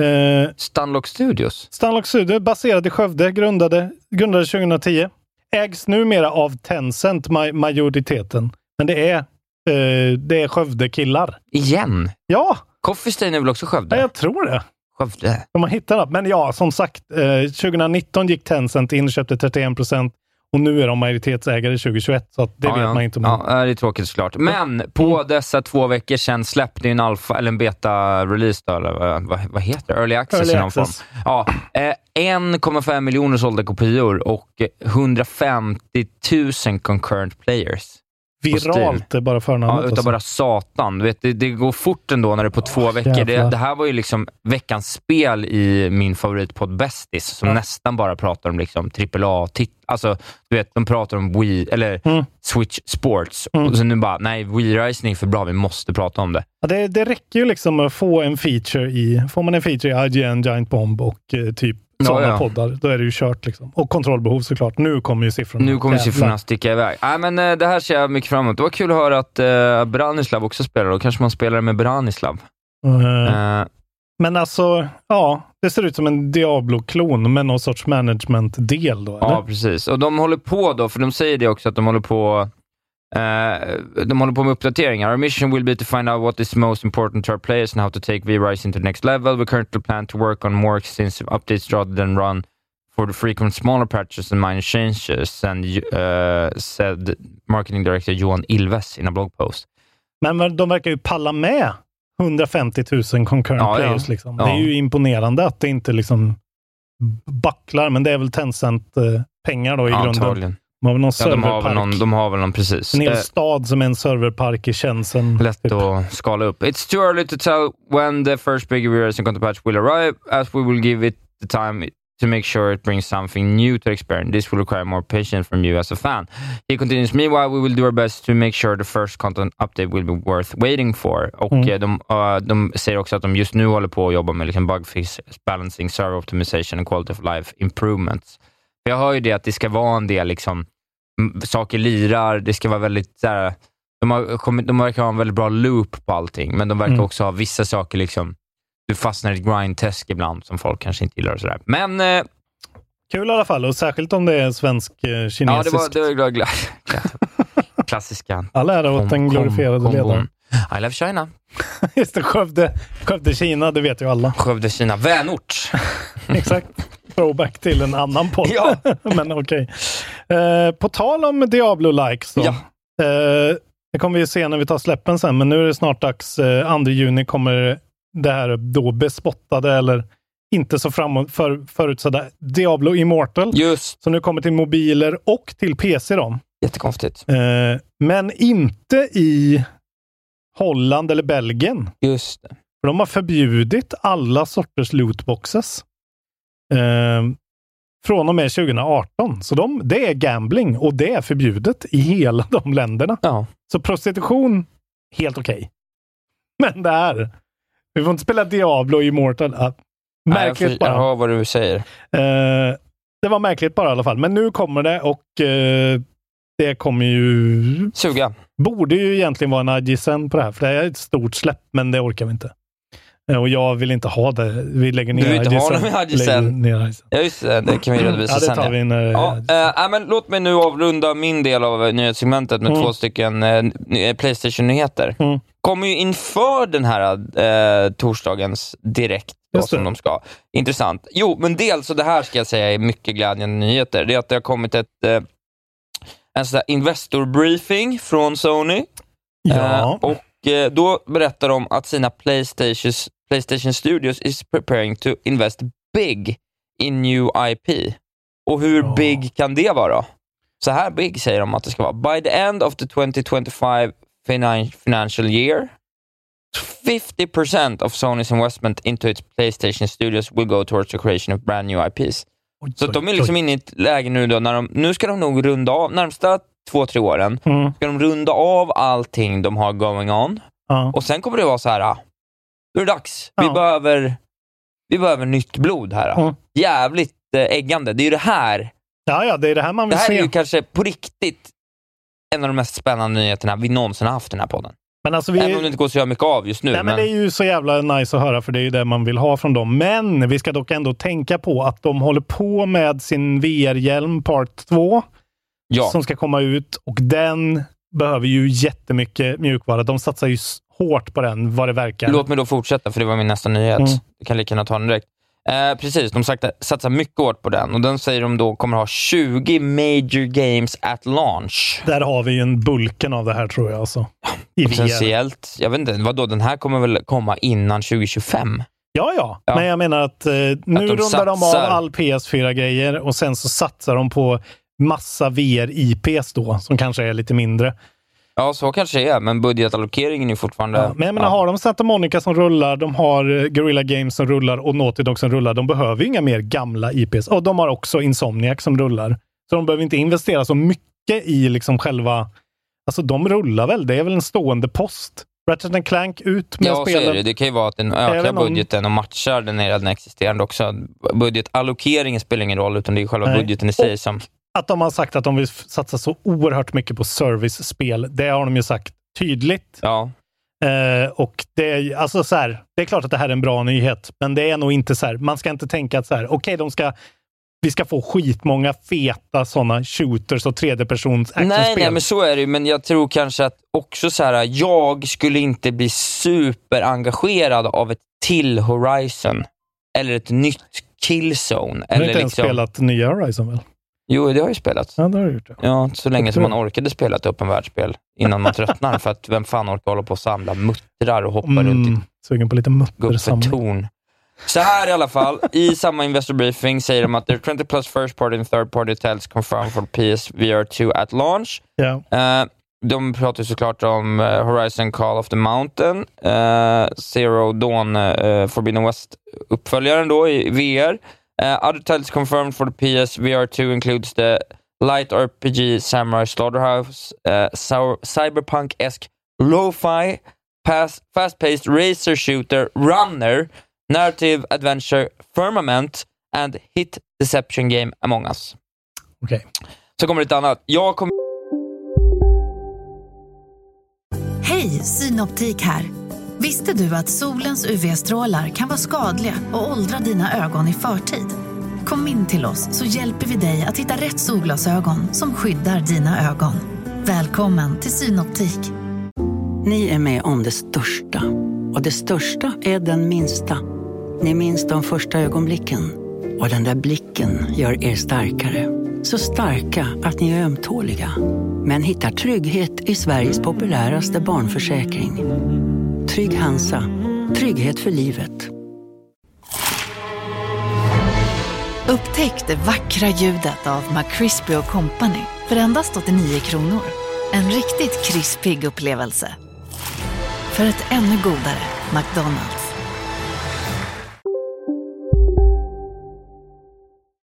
Eh, Stunlock Studios. Stanlock Studio, baserad i Skövde, grundade, grundade 2010. Ägs numera av Tencent, ma- majoriteten. Men det är, eh, det är Skövde-killar. Igen? Ja, Coffee Stain är väl också Skövde? ja, jag tror det. Skövde? De har hittat något. Men ja, som sagt, eh, 2019 gick Tencent in och köpte 31 procent Och nu är de majoritetsägare 2021, så det ja, vet ja. man inte om. Ja, det är tråkigt såklart. Men på dessa två veckor sedan släppte ju en alfa, eller en beta-release, eller vad, vad, vad heter det? Early access Early i någon access. form. Ja, eh, 1,5 miljoner sålda kopior och 150 000 concurrent players. Viralt är bara Ja, förnamnet. utav alltså. bara satan. Du vet, det, det går fort ändå när det är på två veckor. Det, det här var ju liksom veckans spel i min favoritpodd Bästis, som Ja. nästan bara pratar om liksom AAA-tit. Alltså, du vet, de pratar om Wii, eller Mm. Switch Sports. Mm. Och så nu bara, nej, Wii Rising är för bra, vi måste prata om det. Ja, det, det räcker ju liksom att få en feature i, får man en feature i IGN, Giant Bomb och eh, typ Ja, sådana ja. poddar, då är det ju kört. Liksom. Och kontrollbehov såklart. Nu kommer ju siffrorna. Nu kommer Jävlar. siffrorna sticka iväg. Nej, men eh, det här ser jag mycket fram emot. Det var kul att höra att uh, Branislav också spelar. Då kanske man spelar med Branislav. Eh, Eh, Men alltså, ja, det ser ut som en Diablo-klon med någon sorts management-del då, eller? Ja, precis. Och de håller på då, för de säger det också, att de håller på eh, de håller på med uppdateringar. Our mission will be to find out what is most important to our players and how to take V-Rise into the next level. We currently plan to work on more extensive updates rather than run for the frequent smaller patches and minor changes, and uh, said marketing director Johan Ilves in a blog post. Men de verkar ju palla med 150 000 concurrent Ja, ja. players. Liksom. Ja. Det är ju imponerande att det inte liksom backlar, men det är väl Tencent-pengar då i grunden. Antagligen. De har väl någon Ja, de, har väl någon, de har väl någon, precis. En hel Eh, stad som är en serverpark i Shenzhen. Lätt typ. att skala upp. It's too early to tell when the first big reversion content patch will arrive, as we will give it the time to make sure it brings something new to the experience. This will require more patience from you as a fan. He continues, meanwhile we will do our best to make sure the first content update will be worth waiting for. Och Mm. eh, de, eh, de säger också att de just nu håller på att jobba med liksom bug fix, balancing, server optimization and quality of life improvements. Jag hör ju det att det ska vara en del liksom, saker lirar, det ska vara väldigt så här, de, har kommit, de verkar ha en väldigt bra loop på allting, men de verkar Mm. också ha vissa saker, liksom, du fastnar i ett grind-test ibland som folk kanske inte gillar och sådär. Men eh, Kul i alla fall, och särskilt om det är svensk-kinesiskt. ja, det var, det var glad, glad, klassiska [laughs] All ära åt den glorifierade kom- ledaren. I love China. [laughs] Just det, Skövde, Skövde, Kina, det vet ju alla. Skövde, Kina. Vänort. [laughs] Exakt. Throwback till en annan podd. Ja. [laughs] Men okej. Eh, på tal om Diablo-likes. Ja. Eh, det kommer vi se när vi tar släppen sen, men nu är det snart dags. Eh, 2 juni kommer det här då bespottade eller inte så framåt för, förutsedda Diablo Immortal. Just. Så nu kommer till mobiler och till PC då. Jättekonstigt. Eh, men inte i Holland eller Belgien. Just det. För de har förbjudit alla sorters lootboxes. Eh, från och med 2018. Så de, det är gambling och det är förbjudet i hela de länderna. Ja. Så prostitution, helt okej. Men det här, vi får inte spela Diablo Immortal. Ja, Nej, jag, märkligt bara. jag hör vad du säger. Eh, det var märkligt bara i alla fall. Men nu kommer det och eh, det kommer ju... Suga. Borde ju egentligen vara en IGSN på det här, för det är ett stort släpp, men det orkar vi inte. Eh, och jag vill inte ha det. Vi lägger ner Du vill inte ha? Lägger ner IGSN. Ja, just det. Det kan vi redovisa Ja, det sen. tar vi när... Ja, eh, nej, men låt mig nu avrunda min del av eh, nyhetssegmentet med Mm. två stycken ny- Playstation-nyheter. Mm. Kommer ju inför den här eh, torsdagens direkt då, som de ska. Intressant. Jo, men dels, och det här ska jag säga är mycket glädjande nyheter, det är att det har kommit ett en sån investor briefing från Sony. Ja. Och då berättar de att sina Playstations, Playstation Studios is preparing to invest big in new IP. Och hur Ja. big kan det vara? Så här big säger de att det ska vara. By the end of the 2025 finan- financial year, 50% of Sony's investment into its Playstation Studios will go towards the creation of brand new IPs. Oj, Så att de är oj, liksom oj. inne i ett läge nu då, när de, nu ska de nog runda av, närmsta två, tre åren, Mm. ska de runda av allting de har going on. Ja. Och sen kommer det vara så här, ah, nu är det dags. Vi, Ja. behöver, vi behöver nytt blod här. Mm. Jävligt eh, äggande. Det är ju det här. ja, ja, det är det här man Det vill här är se. ju kanske på riktigt en av de mest spännande nyheterna vi någonsin har haft i den här podden. Men alltså, vi... Även om det inte går så göra mycket av just nu. Nej, men men det är ju så jävla nice att höra, för det är ju det man vill ha från dem. Men vi ska dock ändå tänka på att de håller på med sin VR-hjälm Part 2, ja. som ska komma ut och den behöver ju jättemycket mjukvara. De satsar ju hårt på den, vad det verkar. Låt mig då fortsätta, för det var min nästa nyhet. Mm. Jag kan lika gärna ta den direkt. Eh, precis, de sagt, satsar mycket hårt på den och den säger de då kommer ha 20 major games at launch. Där har vi ju en bulken av det här tror jag. Alltså. I VR. Potentiellt, jag vet inte, vadå, den här kommer väl komma innan 2025? Ja, ja, Ja. men jag menar att eh, nu de rundar de av satsar. all PS4-grejer och sen så satsar de på massa VR-IPs då, som kanske är lite mindre. Ja, så kanske det är, men budgetallokeringen är fortfarande... Ja, men jag menar, har de Santa Monica som rullar, de har eh, Guerrilla Games som rullar och Naughty Dog som rullar. De behöver ju inga mer gamla IPs. Och de har också Insomniac som rullar. Så de behöver inte investera så mycket i liksom själva... Alltså de rullar väl? Det är väl en stående post? Ratchet Clank ut med Ja, så spelen. är det. Det kan ju vara att den ökar budgeten och matchar den redan existerande också. Budgetallokeringen spelar ingen roll, utan det är själva Nej. budgeten i sig som... Att de har sagt att de vill satsa så oerhört mycket på service-spel, det har de ju sagt tydligt. Ja, Eh, och det är, alltså så här, det är klart att det här är en bra nyhet, men det är nog inte så här. Man ska inte tänka att så här, okej, de ska vi ska få skitmånga feta sådana shooters och tredjepersons actionspel. Nej, nej, men så är det ju. Men jag tror kanske att också så här, jag skulle inte bli superengagerad av ett till Horizon. Eller ett nytt Killzone. Du har Eller inte ens liksom... spelat nya Horizon väl? Jo, det har jag ju spelat. Ja, det har du gjort. Ja. Ja, så länge som man orkade spela ett öppen världsspel innan man tröttnar. för att vem fan orkar hålla på och samla muttrar och hoppa runt i Mm, sugen på lite muttersamling. Så här i alla fall, i samma investor briefing säger de att there are 20 plus first party and third party titles confirmed for PSVR 2 at launch. Eh, de pratar såklart om eh, Horizon Call of the Mountain, eh, Zero Dawn eh, Forbidden West-uppföljaren då i VR. Eh, other titles confirmed for the PSVR 2 includes the light RPG Samurai Slaughterhouse, sour- cyberpunk-esque lo-fi, fast-paced racer shooter Runner, narrative adventure Firmament and hit deception game Among Us. Okej. Så kommer lite annat. Jag kommer Hej, Synoptik här. Visste du att solens UV-strålar kan vara skadliga och åldra dina ögon i förtid? Kom in till oss så hjälper vi dig att hitta rätt solglasögon som skyddar dina ögon. Välkommen till Synoptik. Ni är med om det största. Och det största är den minsta. Ni minns de första ögonblicken. Och den där blicken gör er starkare. Så starka att ni är ömtåliga. Men hittar trygghet i Sveriges populäraste barnförsäkring. Trygg Hansa. Trygghet för livet. Upptäck det vackra ljudet av McCrispy Company för endast 89 kronor. En riktigt krispig upplevelse. För ett ännu godare McDonalds.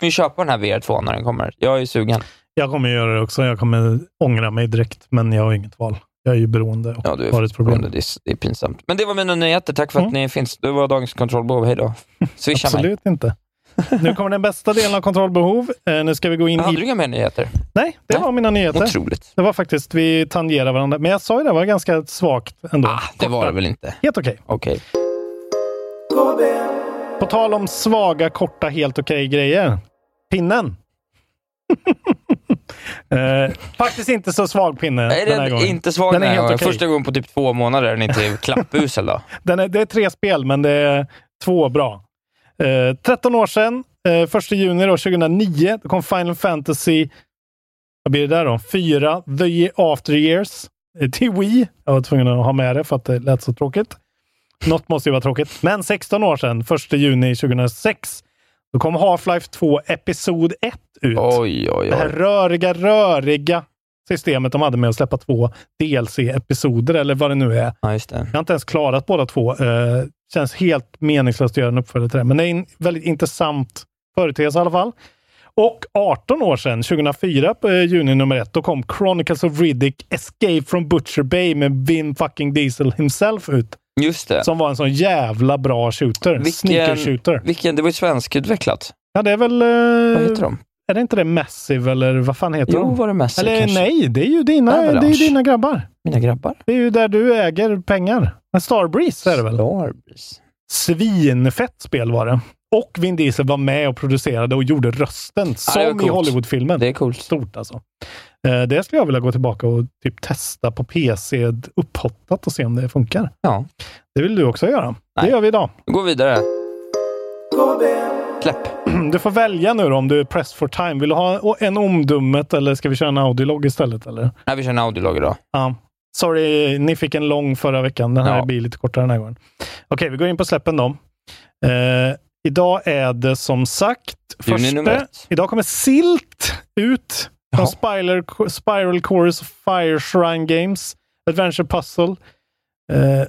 ju köpa den här VR2 när den kommer. Jag är sugen. Jag kommer göra det också. Jag kommer ångra mig direkt, men jag har inget val. Jag är ju beroende och Ja, du är har ett problem. beroende. Det är, det är pinsamt. Men det var mina nyheter. Tack för att Mm. ni finns. Det var dagens kontrollbehov. Hej då. Swisha mig. Absolut inte. Nu kommer den bästa delen av kontrollbehov. Eh, nu ska vi gå in Hade i... du inga mer nyheter? Nej, det Nej. var mina nyheter. Otroligt. Det var faktiskt, vi tangerar varandra. Men jag sa ju det, var ganska svagt ändå. Ah, det var det väl inte? Helt okej. Okej. KB. På tal om svaga, korta, helt okej grejer. Pinnen. [laughs] eh, faktiskt inte så svag pinne Är den här gången. inte svag Den är helt okej. Första gången på typ två månader är den inte [laughs] klappusel då? Den är, det är tre spel, men det är två bra. Eh, 13 år sedan, eh, 1 juni då, 2009, då kom Final Fantasy vad blir det där då? 4, The After Years, eh, till Wii. Jag var tvungen att ha med det för att det lät så tråkigt. Något måste ju vara tråkigt. Men 16 år sedan, 1 juni 2006, då kom Half-Life 2 Episod 1 ut. Oj, oj, Det här oj. röriga, röriga systemet de hade med att släppa två DLC-episoder, eller vad det nu är. Ja, det. Jag har inte ens klarat båda två. Eh, känns helt meningslöst att göra en uppföljare till det. Men det är en väldigt intressant företeelse i alla fall. Och 18 år sedan, 2004, på eh, juni nummer ett, då kom Chronicles of Riddick Escape from Butcher Bay med Vin fucking Diesel himself ut. Just det. Som var en sån jävla bra shooter. Sneaker shooter. vilken, det var ju svenskutvecklat. Ja, det är väl... Vad Eh, heter de? Är det inte det Massive eller vad fan heter Jo, de? var det Massive Eller kanske? nej, det är ju dina, det är dina grabbar. Mina grabbar? Det är ju där du äger pengar. Men Starbreeze är det väl? Starbreeze. Svinfett spel var det. Och Vin Diesel var med och producerade och gjorde rösten, det som i coolt. Hollywoodfilmen. Det är coolt. Stort alltså. Eh, Det skulle jag vilja gå tillbaka och typ testa på PC upphottat och se om det funkar. Ja. Det vill du också göra. Det Nej. gör vi idag. Vi går vidare. Släpp. Du får välja nu då om du är pressed for time. Vill du ha en omdummet eller ska vi köra en audiolog istället? Eller? Nej, vi kör en audiolog idag. Ja. Sorry, ni fick en lång förra veckan. Den här Ja. blir lite kortare den här gången. Okej, vi går in på släppen då. Eh, idag är det som sagt första. Idag kommer Silt ut från Spiral, Spiral Chorus Fire Shrine Games. Adventure Puzzle. Eh,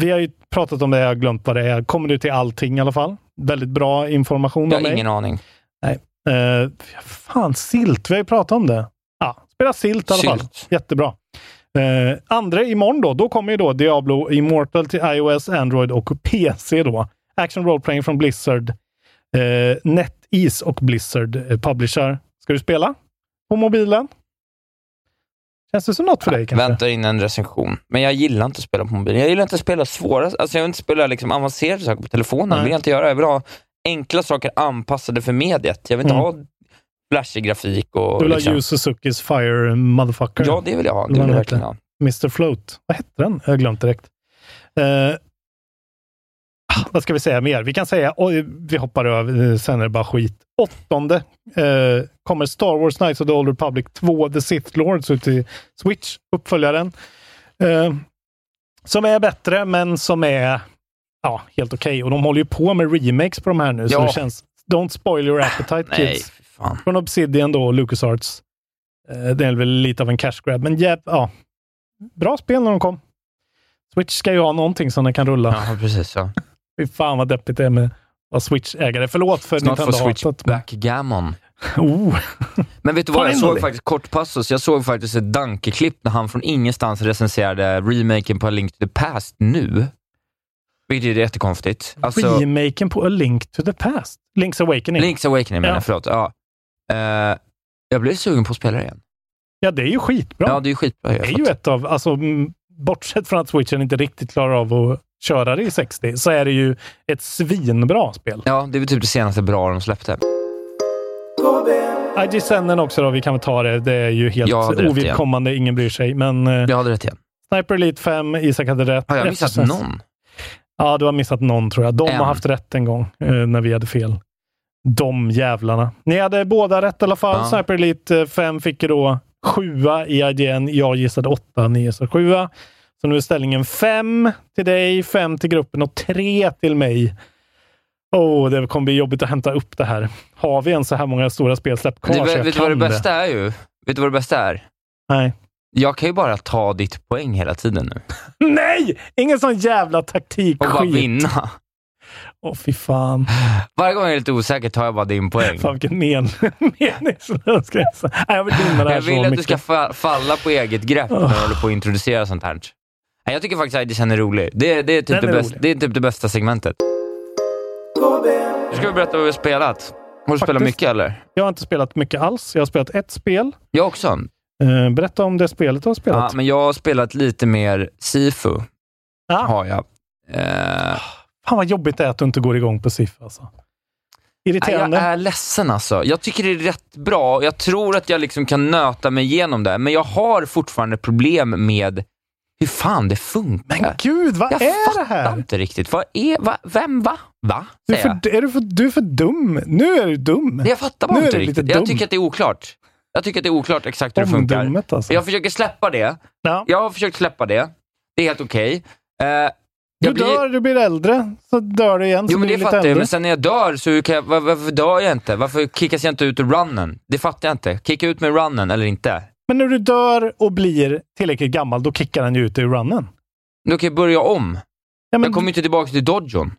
vi har ju pratat om det, jag har glömt vad det är. Kommer du till allting i alla fall. Väldigt bra information Jag har ingen aning. Nej. Eh, fan, Silt. Vi har ju pratat om det. Ja, spela Silt i alla fall. Jättebra. Eh, andra imorgon då, då kommer ju då Diablo Immortal till iOS, Android och PC då. Action Role Playing från Blizzard. Eh, NetEase och Blizzard publisher. Ska du spela på mobilen? Känns det som något för dig kanske? Väntar in en recension. Men jag gillar inte att spela på mobilen. Jag gillar inte att spela svåra, alltså jag vill inte spela liksom avancerade saker på telefonen. Nej. Vill jag inte göra. Jag vill ha enkla saker anpassade för mediet. Jag vill inte Mm. ha flashig grafik och... Du vill ha liksom. Yu Suzukis Fire Motherfucker? Ja, det vill jag ha. Det vill jag verkligen ha. Mr Float. Vad hette den? Jag har glömt direkt. Eh, ah, [laughs] vad ska vi säga mer? Vi kan säga, oj, vi hoppar över, eh, sen är det bara skit. Åttonde eh, kommer Star Wars Knights of the Old Republic 2, The Sith Lords ut i Switch, uppföljaren. Eh, som är bättre, men som är ja, helt okej. Och de håller ju på med remakes på de här nu, så Ja. det känns... Don't spoil your appetite Nej, kids. fan. Från Obsidian då, LucasArts. Eh, det är väl lite av en cash grab, men jäv, ja. Bra spel när de kom. Switch ska ju ha någonting som den kan rulla. Ja, precis. Ja. Fy fan vad deppigt det är med att Switch-ägare. Förlåt för Snart får Nintendo Switch hatet. men- backgammon. [laughs] Oh. Men vet du vad, jag såg faktiskt, kort passus, jag såg faktiskt ett Danke-klipp när han från ingenstans recenserade remaken på A Link to the Past nu. Vilket är jättekonstigt. Alltså, Remaken på A Link to the Past. Link's Awakening. Link's Awakening menar Ja. jag, förlåt. Ja. Eh, jag blev sugen på att spela igen. Ja, det är ju skitbra. Ja, det är ju skitbra. det är ju ett av, alltså, bortsett från att Switchen inte riktigt klarar av att köra det i 60, så är det ju ett svinbra spel. Ja, det är väl typ det senaste bra de släppte. IG Sennen också då, vi kan väl ta det. Det är ju helt ovidkommande, ingen bryr sig. Men eh, Jag hade rätt igen. Sniper Elite 5, Isak hade rätt. Har jag missat Resistance- någon? Ja, du har missat någon tror jag. De En. har haft rätt en gång eh, när vi hade fel. De jävlarna. Ni hade båda rätt i alla fall. Ja. Sniper Elite eh, 5 fick ju då sjua i IGN. Jag gissade åtta, ni gissade sjua. Så nu är ställningen fem till dig, fem till gruppen och tre till mig. Åh, det kommer bli jobbigt att hämta upp det här. Har vi ens så här många stora spelsläpp kvar så vet vet du vad det bästa är ju? Vet du vad det bästa är? Nej. Jag kan ju bara ta ditt poäng hela tiden nu. [laughs] Nej! Ingen sån jävla taktik Och bara vinna. Åh, fy fan. Varje gång jag är lite osäker tar jag bara din poäng. Fan vilken men [laughs] meningslös. Nej, Jag vill det här Jag så vill att du mycket. ska fa- falla på eget grepp när du håller på att introducera sånt här. Nej, Jag tycker faktiskt att IDCN är rolig. Det, det, är, typ Den det, är bästa, rolig. det är typ det bästa segmentet. Nu ska vi berätta vad vi har spelat. Har du spelat Faktiskt. mycket eller? Jag har inte spelat mycket alls. Jag har spelat ett spel. Jag också. Eh, berätta om det spelet du har Ja, spelat. men jag har spelat lite mer Sifu. Ja. Har jag. Eh, Fan vad jobbigt det är att du inte går igång på SIF. Alltså. Irriterande. Jag är ledsen alltså. Jag tycker det är rätt bra. Jag tror att jag liksom kan nöta mig igenom det, men jag har fortfarande problem med hur fan det funkar. Men gud, vad jag är fattar det här? inte riktigt. Vad är, va, vem, va? Va? Du är, jag. för, är du, för, du är för dum. Nu är du dum. Jag fattar bara Nu inte riktigt. Jag tycker att det är oklart. Jag tycker att det är oklart exakt hur det funkar. Alltså. Jag försöker släppa det. Ja. Jag har försökt släppa det. Det är helt okej. Eh, Du jag blir- dör, du blir äldre, så dör du igen. Jo men det fattar jag, äldre. men sen när jag dör så kan jag, var, varför dör jag inte? Varför kickas jag inte ut ur runnen? Det fattar jag inte. Kicka ut med runnen eller inte? Men när du dör och blir tillräckligt gammal, då kickar han ju ut ur runnen. Då kan jag börja om. Ja, men, Jag kommer ju inte tillbaka till dojon.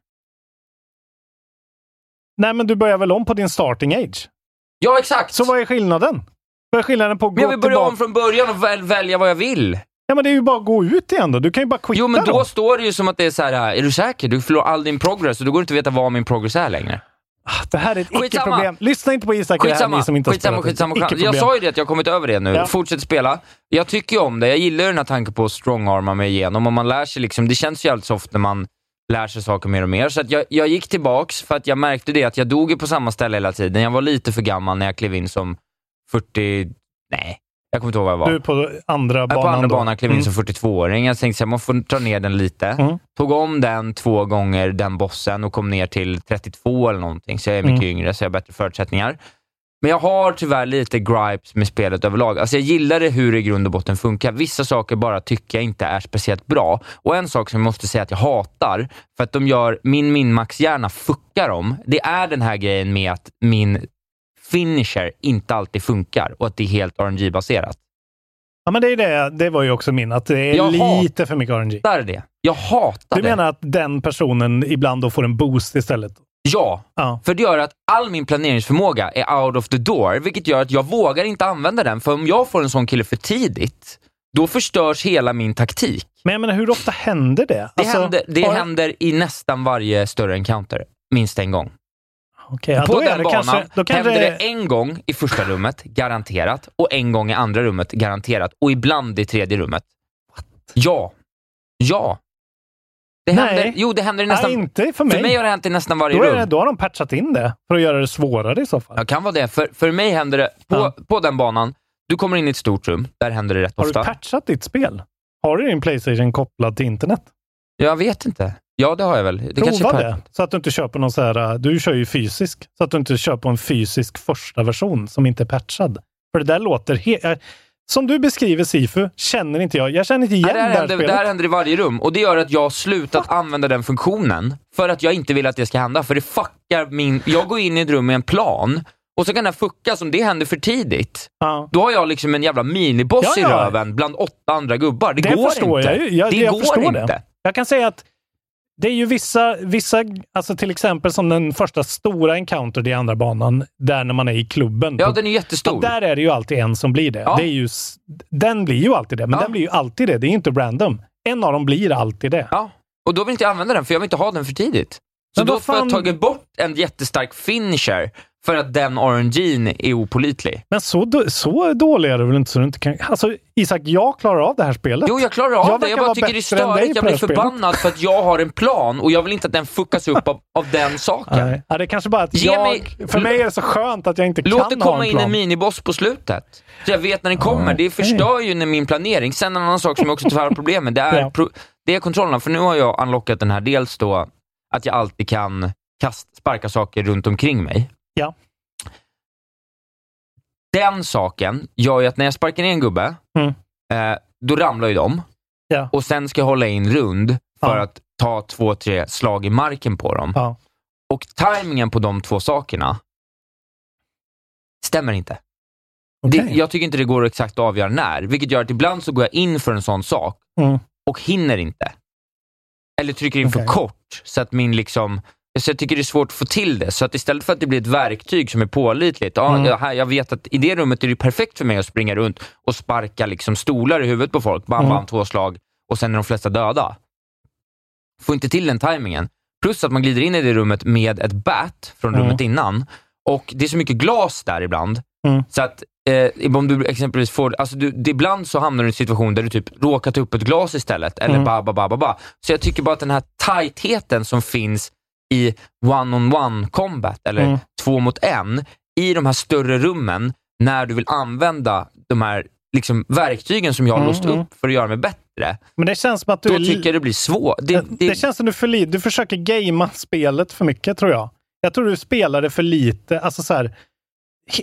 Nej, men du börjar väl om på din starting age? Ja, exakt! Så vad är skillnaden? Vad är skillnaden på att Men jag gå vill börja tillbaka? om från början och väl, välja vad jag vill. Ja, men det är ju bara att gå ut igen då. Du kan ju bara quitta Jo, men då dem. står det ju som att det är så här. är du säker? Du förlorar all din progress och då går det inte att veta vad min progress är längre. Ah, Det här är ett Skitsamma. icke-problem. Lyssna inte på Isak det här, Skitsamma, ni som inte har skitsamma, spelat det. skitsamma. Jag sa ju det att jag har kommit över det nu. Ja. Fortsätt spela. Jag tycker ju om det. Jag gillar ju den här tanken på att strongarma mig igenom och man lär sig liksom, det känns ju alltid ofta när man lär sig saker mer och mer. Så att jag, jag gick tillbaks för att jag märkte det att jag dog på samma ställe hela tiden. Jag var lite för gammal när jag klev in som 40, nej, Jag kommer inte ihåg vad jag var. Du är på andra banan på andra då. banan, klev in Mm. som 42-åring. Jag tänkte att man får dra ner den lite. Mm. Tog om den två gånger, den bossen, och kom ner till 32 eller någonting. Så jag är mycket Mm. yngre, så jag har bättre förutsättningar. Men jag har tyvärr lite gripes med spelet överlag. Alltså jag gillar det hur det i grund och botten funkar. Vissa saker bara tycker jag inte är speciellt bra. Och en sak som jag måste säga att jag hatar, för att de gör min minmax-hjärna fuckar om, det är den här grejen med att min finisher inte alltid funkar och att det är helt RNG-baserat. Ja, men det, är det, det var ju också min, att det är Jag lite för mycket RNG. hatar det. Jag hatar Du det. menar att den personen ibland då får en boost istället? Ja, Ja. för det gör att all min planeringsförmåga är out of the door, vilket gör att jag vågar inte använda den. För om jag får en sån kille för tidigt, då förstörs hela min taktik. Men jag menar, hur ofta händer det? Det, Alltså, händer, det har- händer i nästan varje större encounter, minst en gång. Okej, ja, På den det banan kanske, då kanske händer det en gång i första rummet, garanterat, och en gång i andra rummet, garanterat, och ibland i tredje rummet. Ja. Ja. Det Nej. händer, jo, det händer i nästan... Nej, inte för mig. För mig har det hänt i nästan varje då, är rum. det, då har de patchat in det för att göra det svårare i så fall. Ja, kan vara det. För, för mig händer det på, Ja. på den banan. Du kommer in i ett stort rum. Där händer det rätt Har ofta. du patchat ditt spel? Har du din Playstation kopplad till internet? Jag vet inte. Ja, det har jag väl. Det Prova det, så att du inte köper någon så här, äh, du kör ju fysisk, så att du inte köper en fysisk första version som inte är patchad. För det där låter helt... äh, Som du beskriver Sifu, känner inte jag. Jag känner inte igen det, här det här händer, spelet. det här händer i varje rum och det gör att jag har slutat använda den funktionen för att jag inte vill att det ska hända. För det fuckar min... Jag går in i ett rum med en plan och så kan den fuckas om det händer för tidigt. Ja. Då har jag liksom en jävla miniboss Ja, ja. i röven bland åtta andra gubbar. Det, Det går förstår inte. jag. Jag- det jag går förstår inte. det. Jag kan säga att det är ju vissa, vissa, alltså till exempel som den första stora encounter i andra banan, där när man är i klubben. Ja, På- den är jättestor. Där är det ju alltid en som blir det. Ja. det är ju, den blir ju alltid det, men Ja. den blir ju alltid det. Det är inte random. En av dem blir alltid det. Ja, och då vill inte jag använda den för jag vill inte ha den för tidigt. Så Men då får jag fan- tagit bort en jättestark finisher för att den RNG'n är opolitlig. Men så, så dålig är det väl inte så du inte kan... Alltså Isak, jag klarar av det här spelet. Jo, jag klarar av Jag det. Jag bara tycker det är störigt. Jag det blir förbannad för att jag har en plan och jag vill inte att den fuckas upp av, av den saken. Nej. Ja, det är kanske bara att Ge jag... mig- För mig är det så skönt att jag inte Låt det kan ha komma en in plan. en miniboss på slutet. Så jag vet när den kommer. Det förstör ju min planering. Sen en annan sak som jag också tyvärr har problem med, det är, [laughs] Ja. pro- det är kontrollerna. För nu har jag unlockat den här, dels då att jag alltid kan kast, sparka saker runt omkring mig. Ja. Den saken gör ju att när jag sparkar ner en gubbe, Mm. eh, då ramlar ju de. Ja. Och sen ska jag hålla in rund för Ja. att ta två, tre slag i marken på dem. Ja. Och tajmingen på de två sakerna stämmer inte. Okej. Det, jag tycker inte det går exakt att avgöra när, vilket gör att ibland så går jag in för en sån sak Mm. och hinner inte. Eller trycker in för Okej. kort, så att min liksom... Så jag tycker det är svårt att få till det. Så att istället för att det blir ett verktyg som är pålitligt. Mm. jag, här, jag vet att i det rummet är det perfekt för mig att springa runt och sparka liksom stolar i huvudet på folk. Bam, Mm. bam, två slag och sen är de flesta döda. Får inte till den tajmingen. Plus att man glider in i det rummet med ett bat från Mm. rummet innan. Och det är så mycket glas där ibland. Mm. Så att eh, om du exempelvis får, alltså du, det, ibland så hamnar du i en situation där du typ råkar ta upp ett glas istället. Eller Mm. ba, ba, ba, ba, ba. Så jag tycker bara att den här tajtheten som finns i one-on-one combat, eller Mm. två mot en, i de här större rummen, när du vill använda de här liksom, verktygen som jag har Mm, låst mm. upp för att göra mig bättre. Men det känns som att du Då är... tycker jag det blir svårt. Det, Det, det, känns som du, för li- du försöker gamea spelet för mycket, tror jag. Jag tror du spelar det för lite. Alltså så här,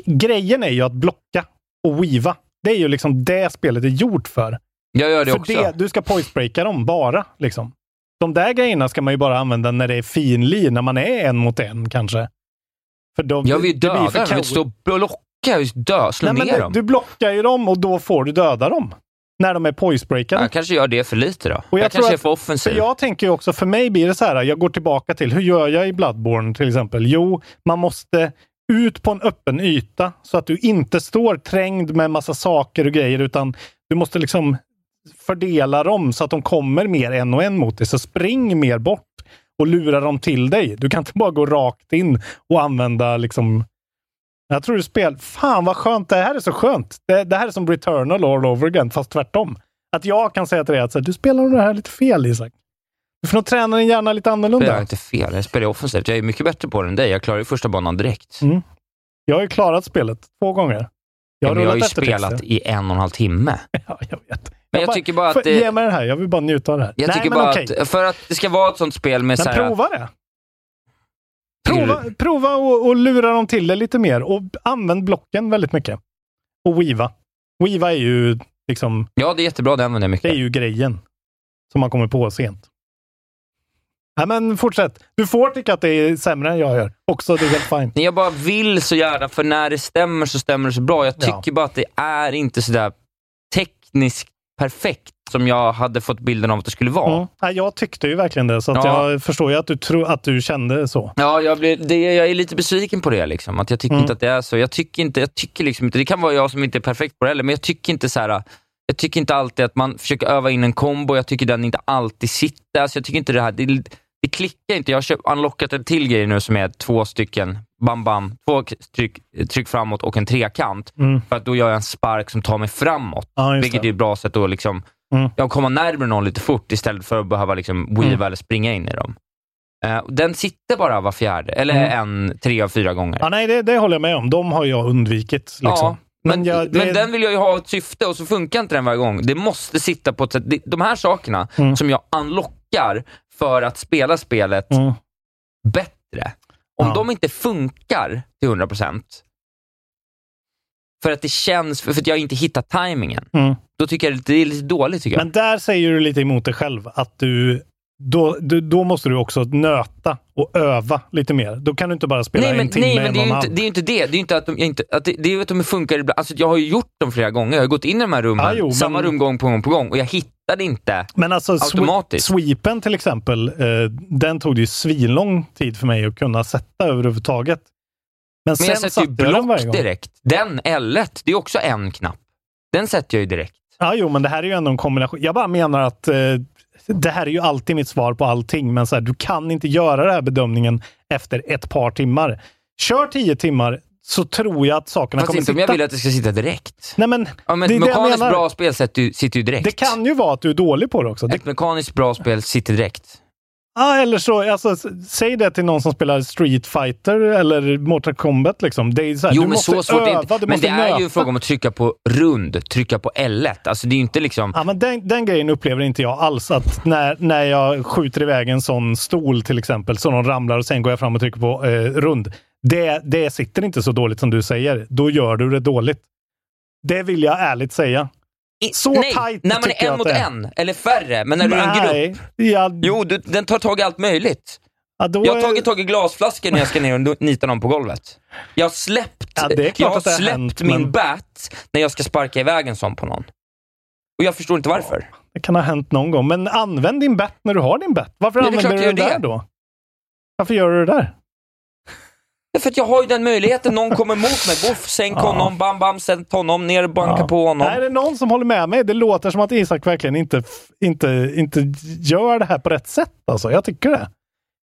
grejen är ju att blocka och weava. Det är ju liksom det spelet är gjort för. jag gör det för också. det, du ska poisebreaka dem bara. Liksom. De där grejerna ska man ju bara använda när det är finlir, när man är en mot en kanske. För de, jag vill det döda dem, jag vill stå och blocka, jag vill dö, slå Nej, ner du, dem. du blockar ju dem och då får du döda dem. När de är poisebreakade. jag kanske gör det för lite då. Och jag jag tror kanske är att- för offensiv. För jag tänker ju också, för mig blir det så här, jag går tillbaka till, hur gör jag i Bloodborne till exempel? Jo, man måste ut på en öppen yta så att du inte står trängd med massa saker och grejer, utan du måste liksom fördela dem så att de kommer mer en och en mot dig. Så spring mer bort och lura dem till dig. Du kan inte bara gå rakt in och använda liksom jag tror du spel... Fan vad skönt! Det här är så skönt! Det, det här är som Returnal all over again, fast tvärtom. Att jag kan säga till dig att här, du spelar det här lite fel Isak. Du får nog träna din hjärna lite Jag spelar annorlunda. inte fel, jag spelar offensivt. Jag är mycket bättre på det än dig. Jag klarar ju första banan direkt. Mm. Jag har ju klarat spelet två gånger. Jag Ja, har men jag har ju spelat i en och en halv timme. [laughs] Ja, jag vet. Men jag tycker bara att det- Ge mig den här, jag vill bara njuta av det här. Jag Nej, tycker bara okej. att för att det ska vara ett sånt spel med Men så här, prova det. Prova, prova och, och lura dem till det lite mer och använd blocken väldigt mycket. Och Weava. Weava är ju liksom, Ja, det är jättebra. Det använder jag det mycket. är ju grejen som man kommer på sent. Nej, men fortsätt. Du får tycka att det är sämre än jag gör. Också, det är helt fine. Jag bara vill så gärna, för när det stämmer så stämmer det så bra. Jag Ja. tycker bara att det är inte sådär tekniskt perfekt som jag hade fått bilden av att det skulle vara. Mm. Nej, jag tyckte ju verkligen det, så Ja. jag förstår ju att du, tro, att du kände så. Ja, jag, blir, det, jag är lite besviken på det. Liksom. Att jag tycker Mm. inte att det är så. Jag tycker, inte, jag tycker liksom inte, det kan vara jag som inte är perfekt på det heller, men jag tycker inte så här. Jag tycker inte alltid att man försöker öva in en kombo, jag tycker den inte alltid sitter. Alltså jag tycker inte det här, det, det klickar inte. Jag har köpt, unlockat en till grej nu som är två stycken, bam bam, två tryck, tryck framåt och en trekant. Mm. För att då gör jag en spark som tar mig framåt. Ja, vilket det. är ett bra sätt att liksom, Mm. jag komma närmare någon lite fort istället för att behöva liksom weava Mm. eller springa in i dem. Eh, den sitter bara var fjärde, eller Mm. en tre av fyra gånger. Ja, nej, det, det håller jag med om. De har jag undvikit. Liksom. Ja, men, jag- det- men den vill jag ju ha ett syfte och så funkar inte den varje gång. Det måste sitta på ett sätt. De här sakerna Mm. som jag unlockar för att spela spelet Mm. bättre. Om Ja. de inte funkar till 100% för att det känns, för att jag inte hittar tajmingen, Mm. då tycker jag det är lite dåligt. Men där säger du lite emot dig själv. Att du, då, då måste du också nöta och öva lite mer. Då kan du inte bara spela nej, men, en timme, nej, men en det är, inte, det är inte det. Det är inte att de, inte, att det, det är att de funkar ibland. Alltså, jag har ju gjort dem flera gånger. Jag har gått in i de här rummen, Ja, jo, samma men- rum gång på gång på gång och jag hittade inte. Men alltså automatiskt. sweepen till exempel, eh, den tog det ju svinlång tid för mig att kunna sätta överhuvudtaget. Men, Men sen jag sätter ju block direkt. Den L1, det är också en knapp. Den sätter jag ju direkt. Ja, jo, men det här är ju ändå en kombination. Jag bara menar att eh, det här är ju alltid mitt svar på allting, men så här, du kan inte göra den här bedömningen efter ett par timmar. Kör tio timmar så tror jag att sakerna Fast kommer inte om sitta. jag vill att det ska sitta direkt. Nej, men Ja, men det det mekaniskt menar. bra spel sitter ju, direkt. Det kan ju vara att du är dålig på det också. Det, Ett mekaniskt bra spel sitter direkt. Ja, eller så, alltså, säg det till någon som spelar Street Fighter eller Mortal Kombat. Liksom. Det är så här, Jo, du men måste så svårt öva, inte. Men det är ju en nöta. fråga om att trycka på rund, trycka på L1. Alltså det är ju inte liksom... Ja, men den, den grejen upplever inte jag alls. Att när, när jag skjuter iväg en sån stol till exempel, så någon ramlar och sen går jag fram och trycker på eh, rund. Det, det sitter inte så dåligt som du säger. Då gör du det dåligt. Det vill jag ärligt säga. I- Så Nej, tight när man är en mot är. en, eller färre. Men när du är en grupp. Jag, Jo, du, den tar tag i allt möjligt. ja, Jag har tagit tag i glasflaskor när jag ska ner och nita någon på golvet. Jag har släppt, Ja, jag har släppt hänt, min men- bat när jag ska sparka iväg en sån på någon. Och jag förstår inte varför. Det kan ha hänt någon gång. Men använd din bet när du har din bet. Varför Ja, använder du den där då? Varför gör du det där? Därför att jag har ju den möjligheten. Någon kommer mot mig, boff, sänk Ja. honom, bam, bam, sätt honom ner, banka Ja. på honom. Är det någon som håller med mig? Det låter som att Isak verkligen inte, inte, inte gör det här på rätt sätt. Alltså. Jag tycker det.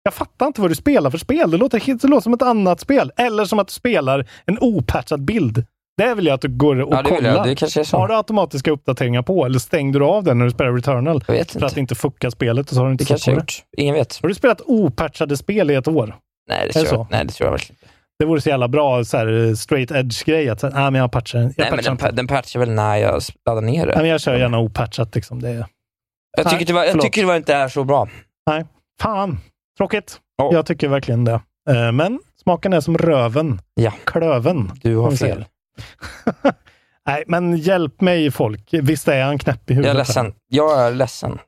Jag fattar inte vad du spelar för spel. Det låter, helt- det låter som ett annat spel. Eller som att du spelar en opatchad bild. Det vill jag att du går och Ja, kollar. jag. Det kanske är så. Har du automatiska uppdateringar på eller stängde du av den när du spelar Returnal? Jag vet För att inte. inte fucka spelet och så har du inte Det kanske jag har gjort. Ingen vet. Har du spelat opatchade spel i ett år? Nej, det tror, så? jag, nej, det tror jag verkligen inte. Det vore så jävla bra så här, straight edge-grej. Att så här, ah, men jag patchar den. Jag, Nej, men patchar den, inte. pa- den patchar väl när jag laddar ner det. Nej, men jag kör gärna opatchat. Liksom. Det är... Jag tycker, Nej, tyvärr, jag tycker tyvärr inte det är så bra. Nej, fan. Tråkigt. Ja. Jag tycker verkligen det. Eh, Men smaken är som röven. Ja. Klöven. Du har fel. [laughs] Nej, men hjälp mig folk. Visst är han knäpp i Jag huvudet? är ledsen. Jag är ledsen.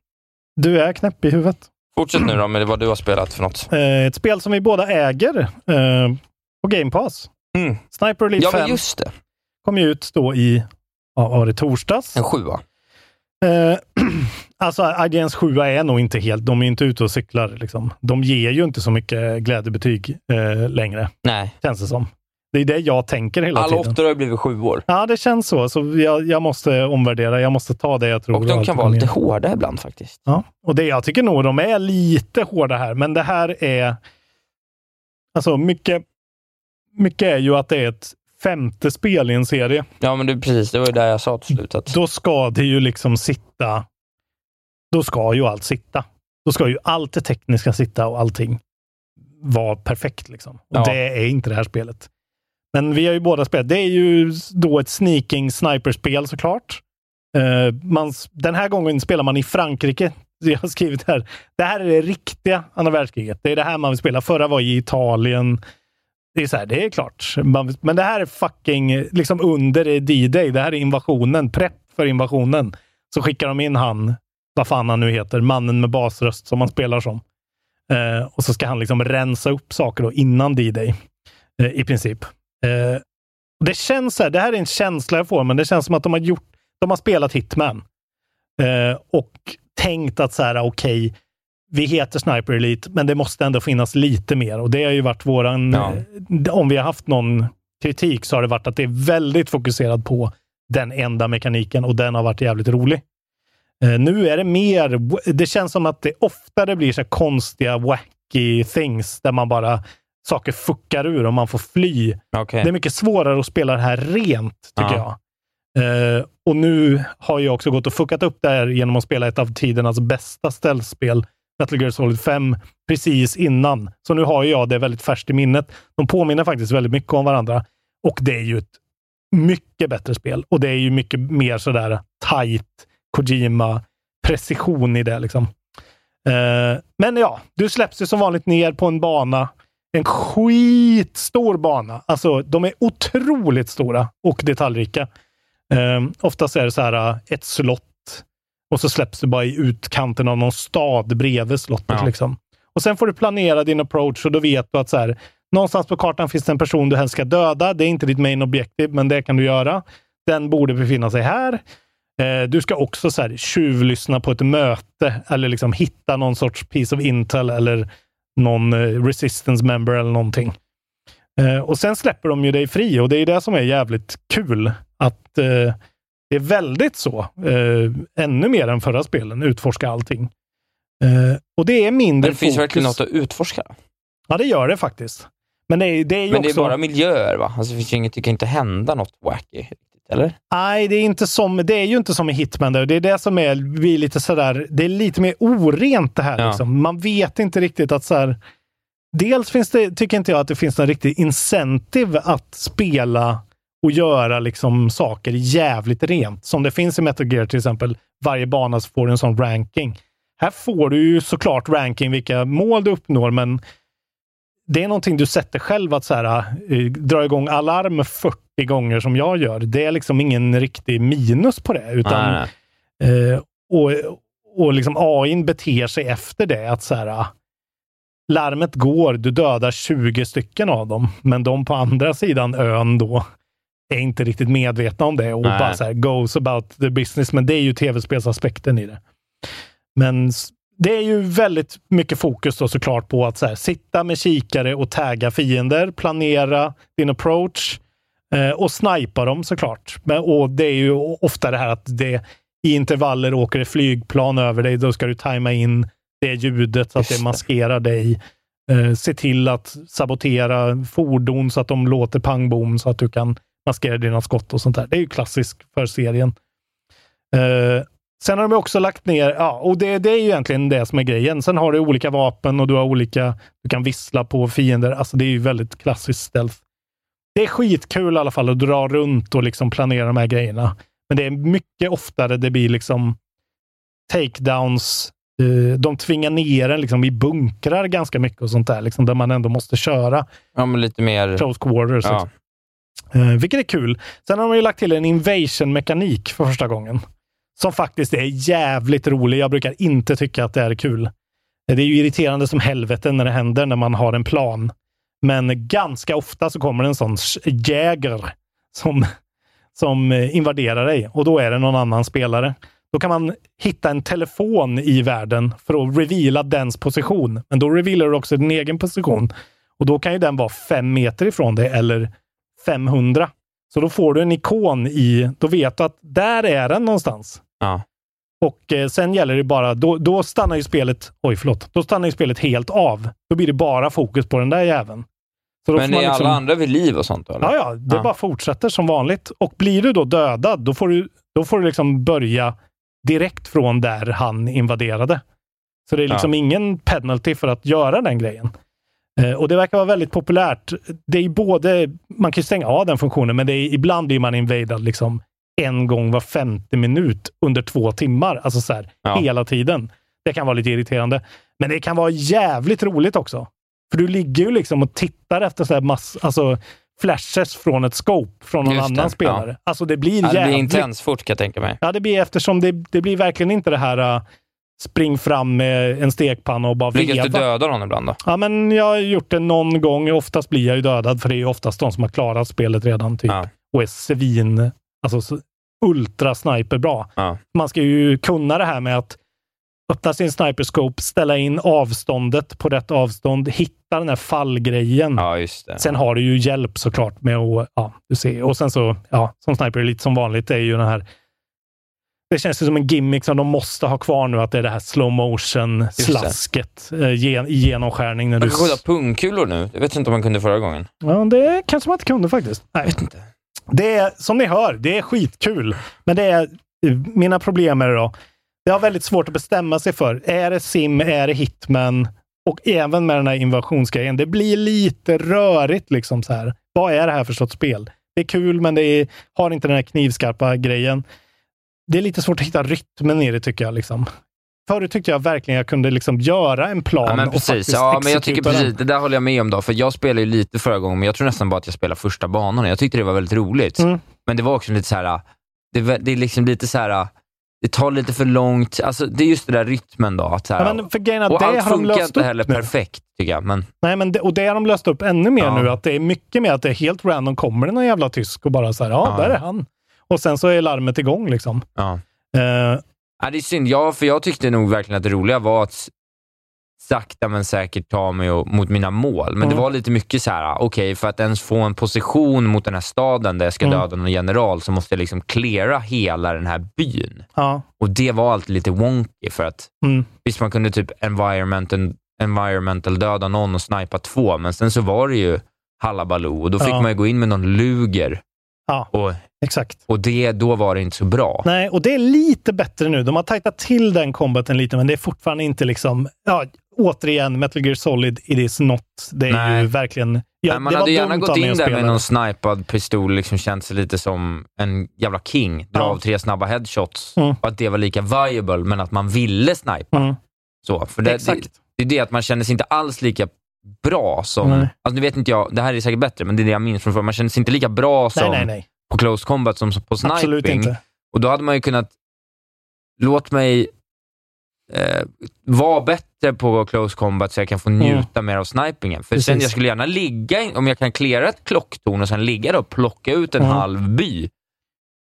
Du är knäpp i huvudet. Fortsätt nu då med vad du har spelat för något. Eh, Ett spel som vi båda äger eh, på Game Pass. Mm. Sniper Elite Ja, 5 men just det. kom ju ut då i, ja, var det torsdags? En sjua. Eh, [clears throat] alltså IGNs 7 är nog inte helt, de är inte ute och cyklar. Liksom. De ger ju inte så mycket glädjebetyg eh, längre, Nej. känns det som. Det är det jag tänker hela Alla tiden. åttor har blivit sjuor. Ja, det känns så. så jag, jag måste omvärdera, jag måste ta det jag tror. Och de kan vara lite hårda ibland faktiskt. Ja, och det, jag tycker nog de är lite hårda här, men det här är... Alltså mycket, mycket är ju att det är ett femte spel i en serie. Ja, men du, precis. Det var ju där jag sa till slut. Att, Då ska det ju liksom sitta... Då ska ju allt sitta. Då ska ju allt det tekniska sitta och allting vara perfekt. Liksom. Och Ja. Det är inte det här spelet. Men vi har ju båda spelat. Det är ju då ett sneaking sniperspel såklart. Eh, man, den här gången spelar man i Frankrike. [laughs] Jag har skrivit här. Det här är det riktiga andra världskriget. Det är det här man vill spela. Förra var i Italien. Det är så här, det är klart. Man, men det här är fucking liksom under D-Day. Det här är invasionen. Prepp för invasionen. Så skickar de in han, vad fan han nu heter, mannen med basröst som man spelar som. Eh, och så ska han liksom rensa upp saker då innan D-Day. Eh, I princip. Eh, det känns så här, det här är en känsla jag får, men det känns som att de har gjort, de har spelat Hitman. Eh, och tänkt att så här, okej, okay, vi heter Sniper Elite, men det måste ändå finnas lite mer. Och det har ju varit våran, ja. Eh, om vi har haft någon kritik så har det varit att det är väldigt fokuserat på den enda mekaniken och den har varit jävligt rolig. Uh, nu är det mer, det känns som att det oftare blir så konstiga wacky things där man bara saker fuckar ur och man får fly. Okay. Det är mycket svårare att spela det här rent, tycker ja. jag. Uh, och nu har jag också gått och fuckat upp det här genom att spela ett av tidernas bästa ställspel, Metal Gear Solid 5, precis innan. Så nu har jag det väldigt färskt i minnet. De påminner faktiskt väldigt mycket om varandra. Och det är ju ett mycket bättre spel. Och det är ju mycket mer sådär tight Kojima precision i det. Liksom. Eh, men ja, du släpps ju som vanligt ner på en bana en skitstor bana. Alltså, de är otroligt stora och detaljrika. Eh, oftast är det så här eh, ett slott och så släpps du bara i utkanten av någon stad bredvid slottet. Ja. Liksom. Och Sen får du planera din approach och då vet du att så här, någonstans på kartan finns det en person du helst ska döda. Det är inte ditt main objective, men det kan du göra. Den borde befinna sig här. Eh, du ska också så här, tjuvlyssna på ett möte eller liksom hitta någon sorts piece of intel eller någon eh, resistance member eller någonting. Eh, och sen släpper de ju dig fri och det är det som är jävligt kul. Att det är väldigt så. Eh, ännu mer än förra spelen. Utforska allting. Eh, och det är mindre Men det finns verkligen något att utforska? Ja, det gör det faktiskt. Men det är, det är ju Men det också... är bara miljöer, va? Alltså, det, finns inget, det kan inte hända något wacky. Eller? Nej, det är, inte som, det är ju inte som i Hitman. Där. Det är det som är, blir lite sådär, det är lite mer orent det här. Ja. Liksom. Man vet inte riktigt att så här, Dels finns det, tycker inte jag att det finns någon riktig incentive att spela och göra liksom saker jävligt rent. Som det finns i Metal Gear till exempel. Varje bana så får du en sån ranking. Här får du ju såklart ranking vilka mål du uppnår, men det är någonting du sätter själv att så här, uh, dra igång alarm 40 gånger som jag gör. Det är liksom ingen riktig minus på det. Utan, nej, nej. Uh, och och liksom AI beter sig efter det. att så här, uh, Larmet går, du dödar 20 stycken av dem, men de på andra sidan ön då är inte riktigt medvetna om det och nej. bara så här, goes about the business. Men det är ju tv-spelsaspekten i det. Men det är ju väldigt mycket fokus då såklart på att så här, sitta med kikare och tagga fiender, planera din approach eh, och snipa dem såklart. Men, och det är ju ofta det här att det i intervaller åker det flygplan över dig. Då ska du tajma in det ljudet så att det maskerar dig. Eh, se till att sabotera fordon så att de låter pangbom så att du kan maskera dina skott och sånt där. Det är ju klassiskt för serien. Eh, Sen har de också lagt ner, ja, och det, det är ju egentligen det som är grejen. Sen har du olika vapen och du har olika, du kan vissla på fiender. Alltså det är ju väldigt klassiskt stealth. Det är skitkul i alla fall att dra runt och liksom planera de här grejerna. Men det är mycket oftare det blir liksom takedowns. Uh, de tvingar ner en liksom i bunkrar ganska mycket och sånt där, liksom, där man ändå måste köra. Ja, men lite mer... Close quarters. Ja. Uh, vilket är kul. Sen har de ju lagt till en invasion-mekanik för första gången som faktiskt är jävligt rolig. Jag brukar inte tycka att det är kul. Det är ju irriterande som helvete när det händer när man har en plan. Men ganska ofta så kommer en sån jäger som, som invaderar dig och då är det någon annan spelare. Då kan man hitta en telefon i världen för att reveala dens position. Men då revealar du också din egen position. Och då kan ju den vara fem meter ifrån dig eller 500. Så då får du en ikon i, då vet du att där är den någonstans. Ja. Och eh, sen gäller det bara, då, då stannar ju spelet, oj förlåt, då stannar ju spelet helt av. Då blir det bara fokus på den där jäveln. Men är liksom, alla andra vid liv och sånt? Eller? Ja, ja, det ja. bara fortsätter som vanligt. Och blir du då dödad, då får du, då får du liksom börja direkt från där han invaderade. Så det är liksom ja. ingen penalty för att göra den grejen. Eh, och det verkar vara väldigt populärt. Det är både, man kan ju stänga av den funktionen, men det är, ibland blir man invadad liksom en gång var femte minut under två timmar. Alltså så här, Ja. hela tiden. Det kan vara lite irriterande. Men det kan vara jävligt roligt också. För du ligger ju liksom och tittar efter så här mass, alltså flashes från ett scope från någon Just annan det, spelare. ja. Alltså det blir Ja, det blir jävligt intens fort kan jag tänka mig. Ja, det blir eftersom det, det blir verkligen inte det här uh, spring fram med en stekpanna och bara Lyckas du veva. döda någon ibland då? Ja, men jag har gjort det någon gång. Oftast blir jag ju dödad, för det är ju oftast de som har klarat spelet redan typ. Ja. och är svin, alltså så- ultra sniper bra. Ja. Man ska ju kunna det här med att öppna sin sniperscope, ställa in avståndet på rätt avstånd, hitta den här fallgrejen. Ja. Sen har du ju hjälp såklart med att, ja, du ser. Och sen så, ja, som sniper lite som vanligt, det är ju den här det känns ju som en gimmick som de måste ha kvar nu, att det är det här slow motion slasket eh, gen, i genomskärning. När Man du kan skjuta pungkulor nu. Det vet jag inte om man kunde förra gången. Ja, det kanske man inte kunde faktiskt. Nej. vet inte. Det är, som ni hör, det är skitkul. Men det är, mina problem är det då, det har väldigt svårt att bestämma sig för. Är det sim, är det hitman? Och även med den här invasionsgrejen. Det blir lite rörigt liksom så här. Vad är det här för sorts spel? Det är kul, men det är, har inte den här knivskarpa grejen. Det är lite svårt att hitta rytmen i det tycker jag. Liksom. Förut tyckte jag verkligen jag kunde liksom göra en plan Ja, men och precis. faktiskt Ja, men jag tycker den. precis. Det där håller jag med om då. För jag spelade ju lite förra gången, men jag tror nästan bara att jag spelade första banan. Jag tyckte det var väldigt roligt. Mm. Men det var också lite så här. Det, det är liksom lite så här. Det tar lite för långt. Alltså, det är just det där rytmen då. Att så här, Ja, men för att och det allt har de funkar inte heller nu. perfekt, tycker jag. Men, Nej, men det, och det har de löst upp ännu mer Ja. nu. Att det är mycket mer att det är helt random. Kommer det någon jävla tysk och bara så här, ja, Ja. där är han. Och sen så är larmet igång liksom. ja. Eh, Ja, det är synd, ja, för jag tyckte nog verkligen att det roliga var att sakta men säkert ta mig mot mina mål. Men det Mm. var lite mycket så här, okej, för att ens få en position mot den här staden där jag ska Mm. döda någon general så måste jag liksom cleara hela den här byn. ja. Och det var alltid lite wonky för att Mm. visst, man kunde typ environmental, environmental döda någon och snipa två, men sen så var det ju hallabaloo och då fick Ja. man ju gå in med någon luger Ja, och, exakt. och det, då var det inte så bra. Nej, och det är lite bättre nu. De har tajtat till den combaten lite, men det är fortfarande inte liksom... Ja, återigen, Metal Gear Solid, it is not. Det är Nej. ju verkligen... Ja, Nej, man det hade gärna gått in där med det. någon snipad pistol, liksom känt sig lite som en jävla king. Dra Ja. av tre snabba headshots Mm. och att det var lika viable, men att man ville snipa. Mm. Så, för det, det, Exakt. det är det att man känner sig inte alls lika bra som... Nej. Alltså nu vet inte jag, det här är säkert bättre, men det är det jag minns från förr. Man känner sig inte lika bra som nej, nej. På close combat som på sniping. Absolut inte. Och då hade man ju kunnat... Låt mig eh, vara bättre på close combat så jag kan få njuta mer av snipingen. För sen Mm. Precis. jag skulle gärna ligga, om jag kan klara ett klocktorn och sen ligga där och plocka ut en Mm. halv by.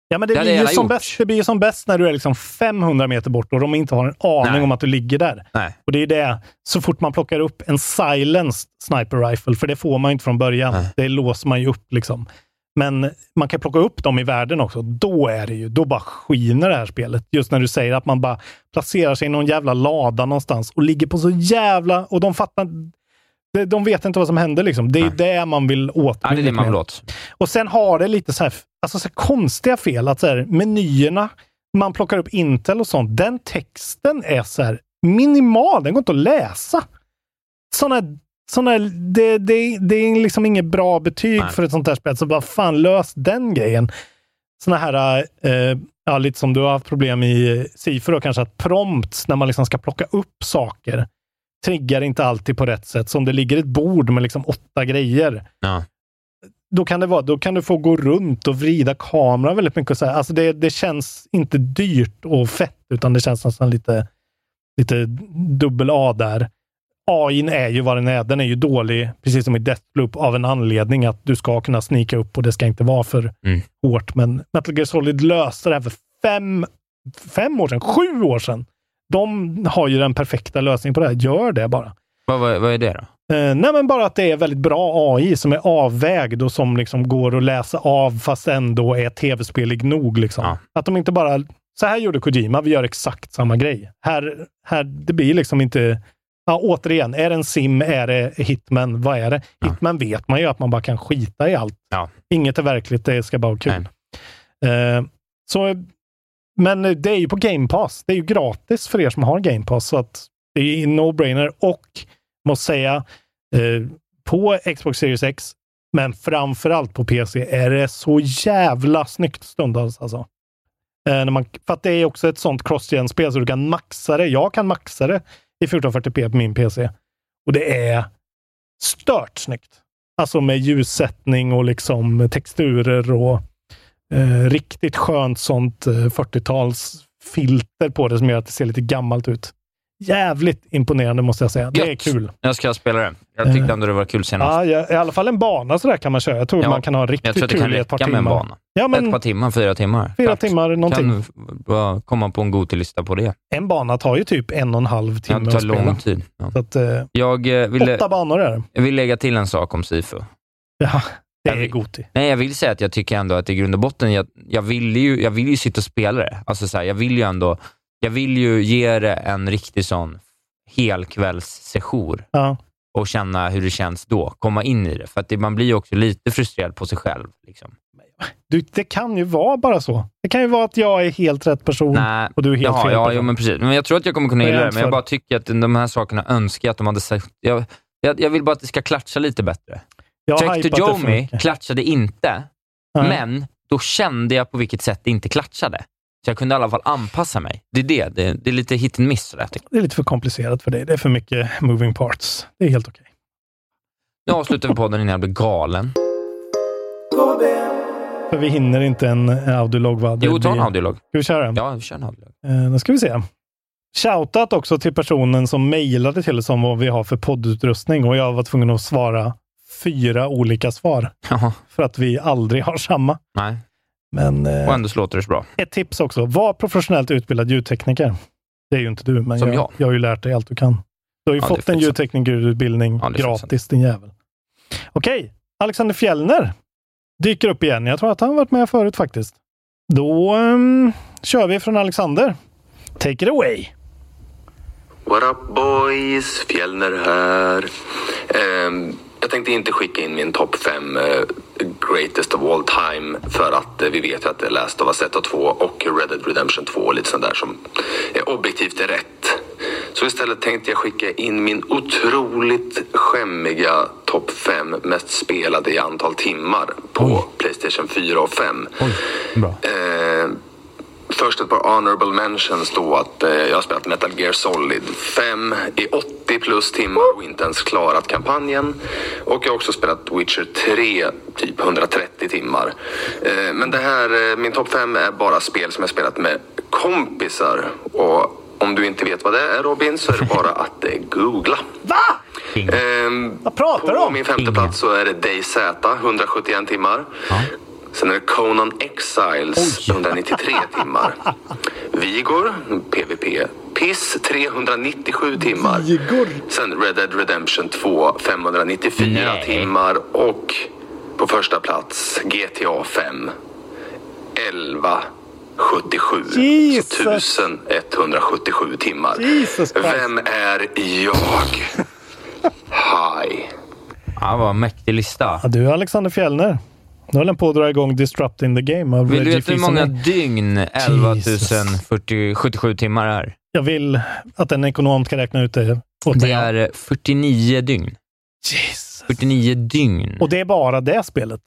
Ja, men det, Det blir ju som gjort. bäst, det blir ju som bäst när du är liksom 500 meter bort och de inte har en aning Nej. om att du ligger där. Nej. Och det är det, så fort man plockar upp en silenced sniper rifle, för det får man ju inte från början. Nej. Det låser man ju upp liksom. Men man kan plocka upp dem i världen också. Då är det ju, då bara skiner det här spelet. Just när du säger att man bara placerar sig i någon jävla lada någonstans och ligger på så jävla... Och de fattar... de- vet inte vad som händer liksom. Det är Nej. det man vill åt. Ja, det är det man vill åt. Och sen har det lite så här, alltså så här konstiga fel. Att så här, menyerna, man plockar upp Intel och sånt. Den texten är så här minimal. Den går inte att läsa. Såna, såna, det, det, det är liksom inget bra betyg Nej. för ett sånt här spel. Så bara fan, lös den grejen. Såna här, eh, ja, lite som du har haft problem i Sifo då kanske, att prompts när man liksom ska plocka upp saker triggar inte alltid på rätt sätt. Så om det ligger ett bord med liksom åtta grejer, Ja. då kan, det vara, då kan du få gå runt och vrida kameran väldigt mycket. Och så här. Alltså det, det känns inte dyrt och fett, utan det känns nästan lite, lite dubbel A där. AI är ju vad den är. Den är ju dålig, precis som i Deathloop, av en anledning att du ska kunna snika upp och det ska inte vara för Mm. hårt. Men Metal Gear Solid löste det här för fem, fem år sedan, sju år sedan. De har ju den perfekta lösningen på det här. Gör det bara. Vad, vad, vad är det då? Eh, nej, men bara att det är väldigt bra AI som är avvägd och som liksom går att läsa av fast ändå är tv-spelig nog. Liksom. Ja. Att de inte bara, så här gjorde Kojima, vi gör exakt samma grej. Här, här det blir liksom inte, ja, återigen, är det en sim, är det Hitman, vad är det? Ja. Hitman vet man ju att man bara kan skita i allt. Ja. Inget är verkligt, det ska bara vara kul. Eh, så, men det är ju på Game Pass. Det är ju gratis för er som har Game Pass, så att det är en no-brainer och måste säga, Eh, på Xbox Series X, men framförallt på PC, är det så jävla snyggt stundtals. Alltså. Eh, när man, för att det är också ett sånt cross-gen-spel, så du kan maxa det. Jag kan maxa det i 1440p på min PC. Och det är stört snyggt. Alltså med ljussättning och liksom texturer och eh, riktigt skönt sånt eh, 40-tals filter på det som gör att det ser lite gammalt ut. Jävligt imponerande måste jag säga. Det är kul. Jag ska spela det. Jag tyckte Eh. ändå det var kul senast. Ja, ja, I alla fall en bana sådär kan man köra. Jag tror Ja, man kan ha jag riktigt tror att det kul kan i ett par räcka timmar. med en bana. Ja, men Ett par timmar, fyra timmar. fyra Klart. timmar någonting. Kan komma på en Goti-lista på det. En bana tar ju typ en och en halv Ja, timme det tar att spela. lång tid. Ja. Så att, eh, Jag, eh, ville, åtta banor är det. jag vill lägga till en sak om Sifu. Ja, det Jag är Goti. Nej, jag vill säga att jag tycker ändå att i grund och botten, jag, jag, vill, ju, jag vill ju sitta och spela det. Alltså så här, jag vill ju ändå, jag vill ju ge det en riktig sån helkvällssession Ja. och känna hur det känns då. Komma in i det. För att det, man blir ju också lite frustrerad på sig själv. Liksom. Du, det kan ju vara bara så. Det kan ju vara att jag är helt rätt person Nej, och du är helt Jaha, fel ja, person. jo, men precis. Men jag tror att jag kommer kunna gilla det, men jag bara tycker att de här sakerna önskar jag att de hade sagt... Jag, jag, jag vill bara att det ska klatscha lite bättre. Trek to Jomi klatschade inte, Nej. men då kände jag på vilket sätt det inte klatschade. Så jag kunde i alla fall anpassa mig. Det är det. Det, det är lite hit and miss. Sådär. Det är lite för komplicerat för dig. Det är för mycket moving parts. Det är helt okej. Nu avslutar vi podden innan jag blir galen. För vi hinner inte en audiolog va? Det Jo, ta en audiolog. Ska vi köra den? Ja, vi kör en audiolog. Eh, då ska vi se. Shoutout också till personen som mejlade till oss om vad vi har för poddutrustning och jag var tvungen att svara fyra olika svar. Jaha. För att vi aldrig har samma. Nej, Men eh, och ändå så låter det så bra. ett tips också. Var professionellt utbildad ljudtekniker. Det är ju inte du, men Som jag, jag. jag har ju lärt dig allt du kan. Du har ju Ja, fått en ljudteknikerutbildning Ja, gratis, din jävel. Okej, Alexander Fjellner dyker upp igen. Jag tror att han varit med förut faktiskt. Då ehm, kör vi från Alexander. Take it away! What up boys? Fjällner här. Ehm, jag tänkte inte skicka in min topp 5 greatest of all time för att eh, vi vet ju att det är Last of Us 1 och 2 och Red Dead Redemption 2 och lite sånt där som är objektivt är rätt. Så istället tänkte jag skicka in min otroligt skämmiga topp 5 mest spelade i antal timmar på Playstation 4 och 5. Bra. Eh, Först ett par honorable mentions då att eh, jag har spelat Metal Gear Solid 5 i 80 plus timmar och inte ens klarat kampanjen. Och jag har också spelat Witcher 3 typ 130 timmar. Eh, men det här, eh, min topp 5 är bara spel som jag spelat med kompisar. Och om du inte vet vad det är Robin så är det bara [laughs] att eh, googla. Va? Ehm, Vad pratar du på om? min femte plats så är det DayZ, 171 timmar. Sen är det Conan Exiles, 193 [laughs] timmar. Vigor, PVP, Piss, 397 timmar. Vigor. Sen Red Dead Redemption 2, 594 Nej. timmar. Och på första plats GTA 5, 1177. Jesus. Så 1177 timmar. Jesus. Vem är jag? [laughs] Hi. Ja, vad mäktig lista. Ja, du Alexander Fjellner. Nu håller den på att dra igång Disrupting the Game av Vill du veta hur många dygn 11 40 77 timmar är? Jag vill att en ekonom ska räkna ut det Det är eh, 49 dygn. Jesus. 49 dygn. Och det är bara det spelet.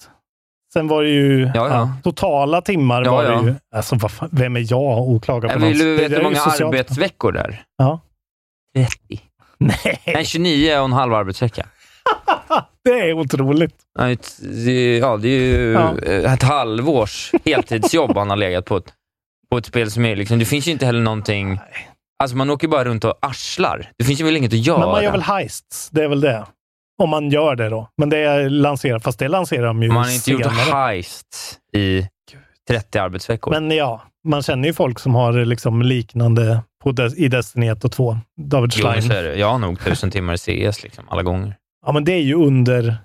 Sen var det ju ja. totala timmar. Ja, var ja. det ju. Alltså, fan, vem är jag och klagar på vill du veta hur många arbetsveckor det är? Ja. 30. Nej, Nej, 29 och en halv arbetsvecka. [laughs] det är otroligt. Det- Ja, det är ju Ja. ett halvårs heltidsjobb han har legat på ett, på ett spel som är liksom, det finns ju inte heller någonting, alltså man åker bara runt och arslar. Det finns ju väl inget att göra. Men man gör väl heists, det är väl det. Om man gör det då. Men det är lanserat, fast det lanserar de ju man har inte gjort senare. heist i 30 arbetsveckor. Men ja, man känner ju folk som har liksom liknande på Des- i Destiny 1 och 2. David jo, Schlein. så är det. Jag har nog tusen timmar i CS liksom, alla gånger. Ja, men det är ju under,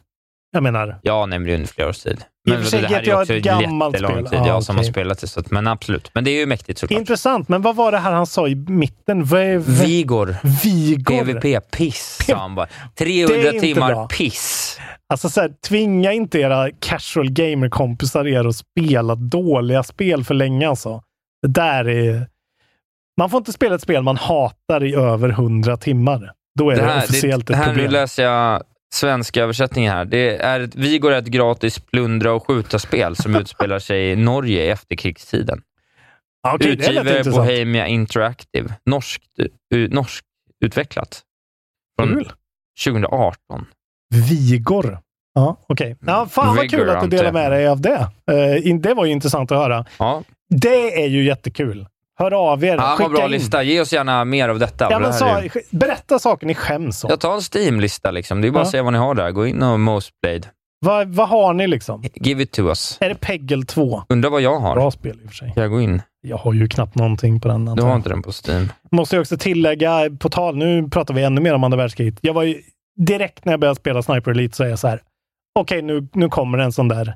jag menar, Ja, nej, men det är under flera års tid. Men det här är ju också ett gammalt spel. tid, Ah, jag som har spelat det. Så att, men absolut. Men det är ju mäktigt såklart. intressant. Men vad var det här han sa i mitten? V- Vigor. Vigor. PVP, piss, sa han bara. Det 300 är inte timmar bra. piss. Alltså så här, tvinga inte era casual gamer-kompisar er att spela dåliga spel för länge alltså. Det där är... Man får inte spela ett spel man hatar i över 100 timmar. Då är det, Det här, officiellt det, det ett här nu läser jag svenska översättningen här. Det är ett Vigor är ett gratis plundra och skjuta-spel som [laughs] utspelar sig i Norge i efterkrigstiden. Det Utgiver intressant. Bohemia Interactive. Norsk, uh, norsk utvecklat. Från Kul. 2018. Vigor. Ja, okej. Ja, fan vad kul att du delar med dig av det. In- det var ju intressant att höra. Ja. Det är ju jättekul. Hör av er. Ja, vad bra in. lista. Ge oss gärna mer av detta. Ja, det så, är- berätta saker ni skäms om. Jag tar en Steam-lista. Liksom. Det är bara Ja. att se vad ni har där. Gå in och Mostblade. Vad, vad har ni liksom? Give it to us. Är det Peggle 2? Undrar vad jag har. Bra spel i och för sig. Jag gå in? Jag har ju knappt någonting på den. Du har inte den på Steam. Måste jag också tillägga, på tal, nu pratar vi ännu mer om andra världskriget. Jag var ju direkt när jag började spela Sniper Elite så är jag så här, okej nu, nu kommer en sån där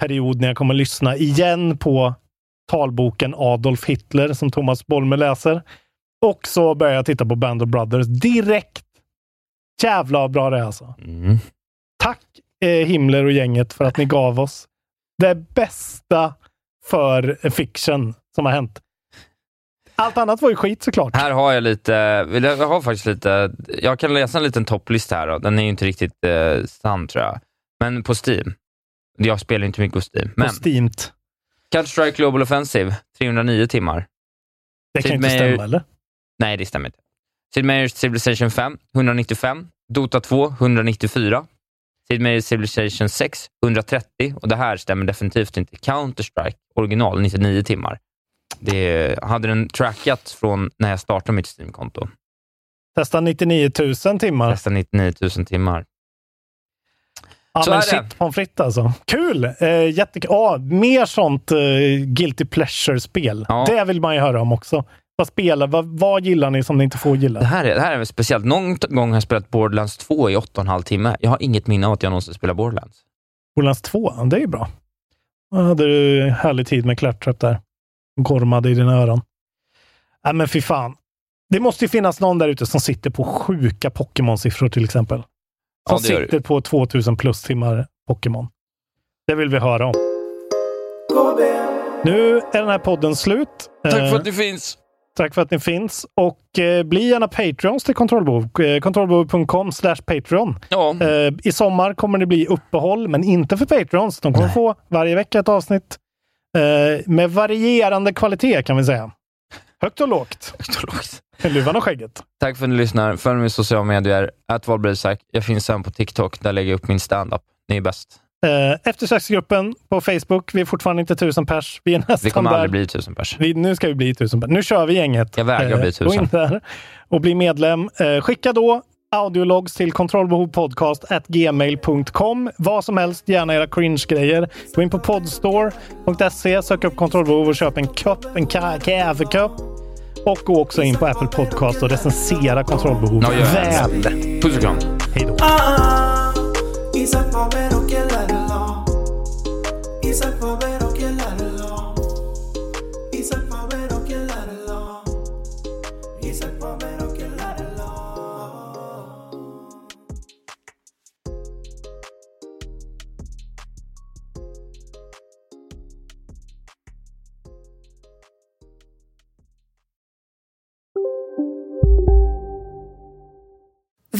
period när jag kommer lyssna igen på talboken Adolf Hitler som Thomas Bolme läser. Och så börjar jag titta på Band of Brothers direkt. Jävla bra det är alltså. Mm. Tack eh, Himmler och gänget för att ni gav oss det bästa för fiction som har hänt. Allt annat var ju skit såklart. Här har jag lite, jag har faktiskt lite, jag kan läsa en liten topplista här. Då. Den är ju inte riktigt eh, sann tror jag. Men på Steam. Jag spelar inte mycket på Steam. Men På Steamt. Counter-Strike Global Offensive, 309 timmar. Det kan Sid inte stämma, eller? Nej, det stämmer inte. Sid Meier's Civilization 5, 195. Dota 2, 194. Sid Meier's Civilization 6, 130. Och det här stämmer definitivt inte. Counter-Strike original, 99 timmar. Det hade den trackat från när jag startade mitt Steam-konto. Testa 99 000 timmar. Nästan 99 000 timmar. Ja, Så men shit pommes frites alltså. Kul! Eh, jättekul. Ja, mer sånt eh, guilty pleasure-spel. Ja. Det vill man ju höra om också. Vad spelar, vad, vad gillar ni som ni inte får gilla? Det här, är, det här är speciellt. Någon gång har jag spelat Borderlands 2 i 8,5 timme. Jag har inget minne av att jag någonsin spelat Borderlands. Borderlands 2, ja, det är ju bra. Då hade du härlig tid med Claptrap där. Gormade i dina öron. Nej men fy fan. Det måste ju finnas någon där ute som sitter på sjuka Pokémon-siffror till exempel. Som Ja, sitter på 2000 plus timmar Pokémon. Det vill vi höra om. Nu är den här podden slut. Tack för Eh, att ni finns. Tack för att ni finns. Och eh, bli gärna Patreons till Kontrollbehov. Eh, Kontrollbehov.com slash Patreon. Ja. Eh, I sommar kommer det bli uppehåll, men inte för Patreons. De kommer få varje vecka ett avsnitt. Eh, med varierande kvalitet kan vi säga. Högt och lågt. [laughs] Högt och lågt. Luvan och skägget. Tack för att ni lyssnar. Följ mig i sociala medier. Att. Jag finns även på TikTok. Där lägger jag upp min standup. Ni är bäst. Eh, eftersöksgruppen på Facebook. Vi är fortfarande inte tusen pers. Vi är nästan Vi kommer där. aldrig bli tusen pers. Vi, nu ska vi bli tusen pers. Nu kör vi gänget. Jag vägrar bli Gå in tusen. där och bli medlem. Eh, skicka då audiologs till kontrollbehovpodcast.gmail.com. Vad som helst, gärna era cringe-grejer. Gå in på podstore.se, sök upp kontrollbehov och köp en kopp, en ka- kaffekopp. Och gå också in på Apple Podcast och recensera kontrollbehov gör det. väl. Puss och kram. Hej då. Ah, Isak Faber och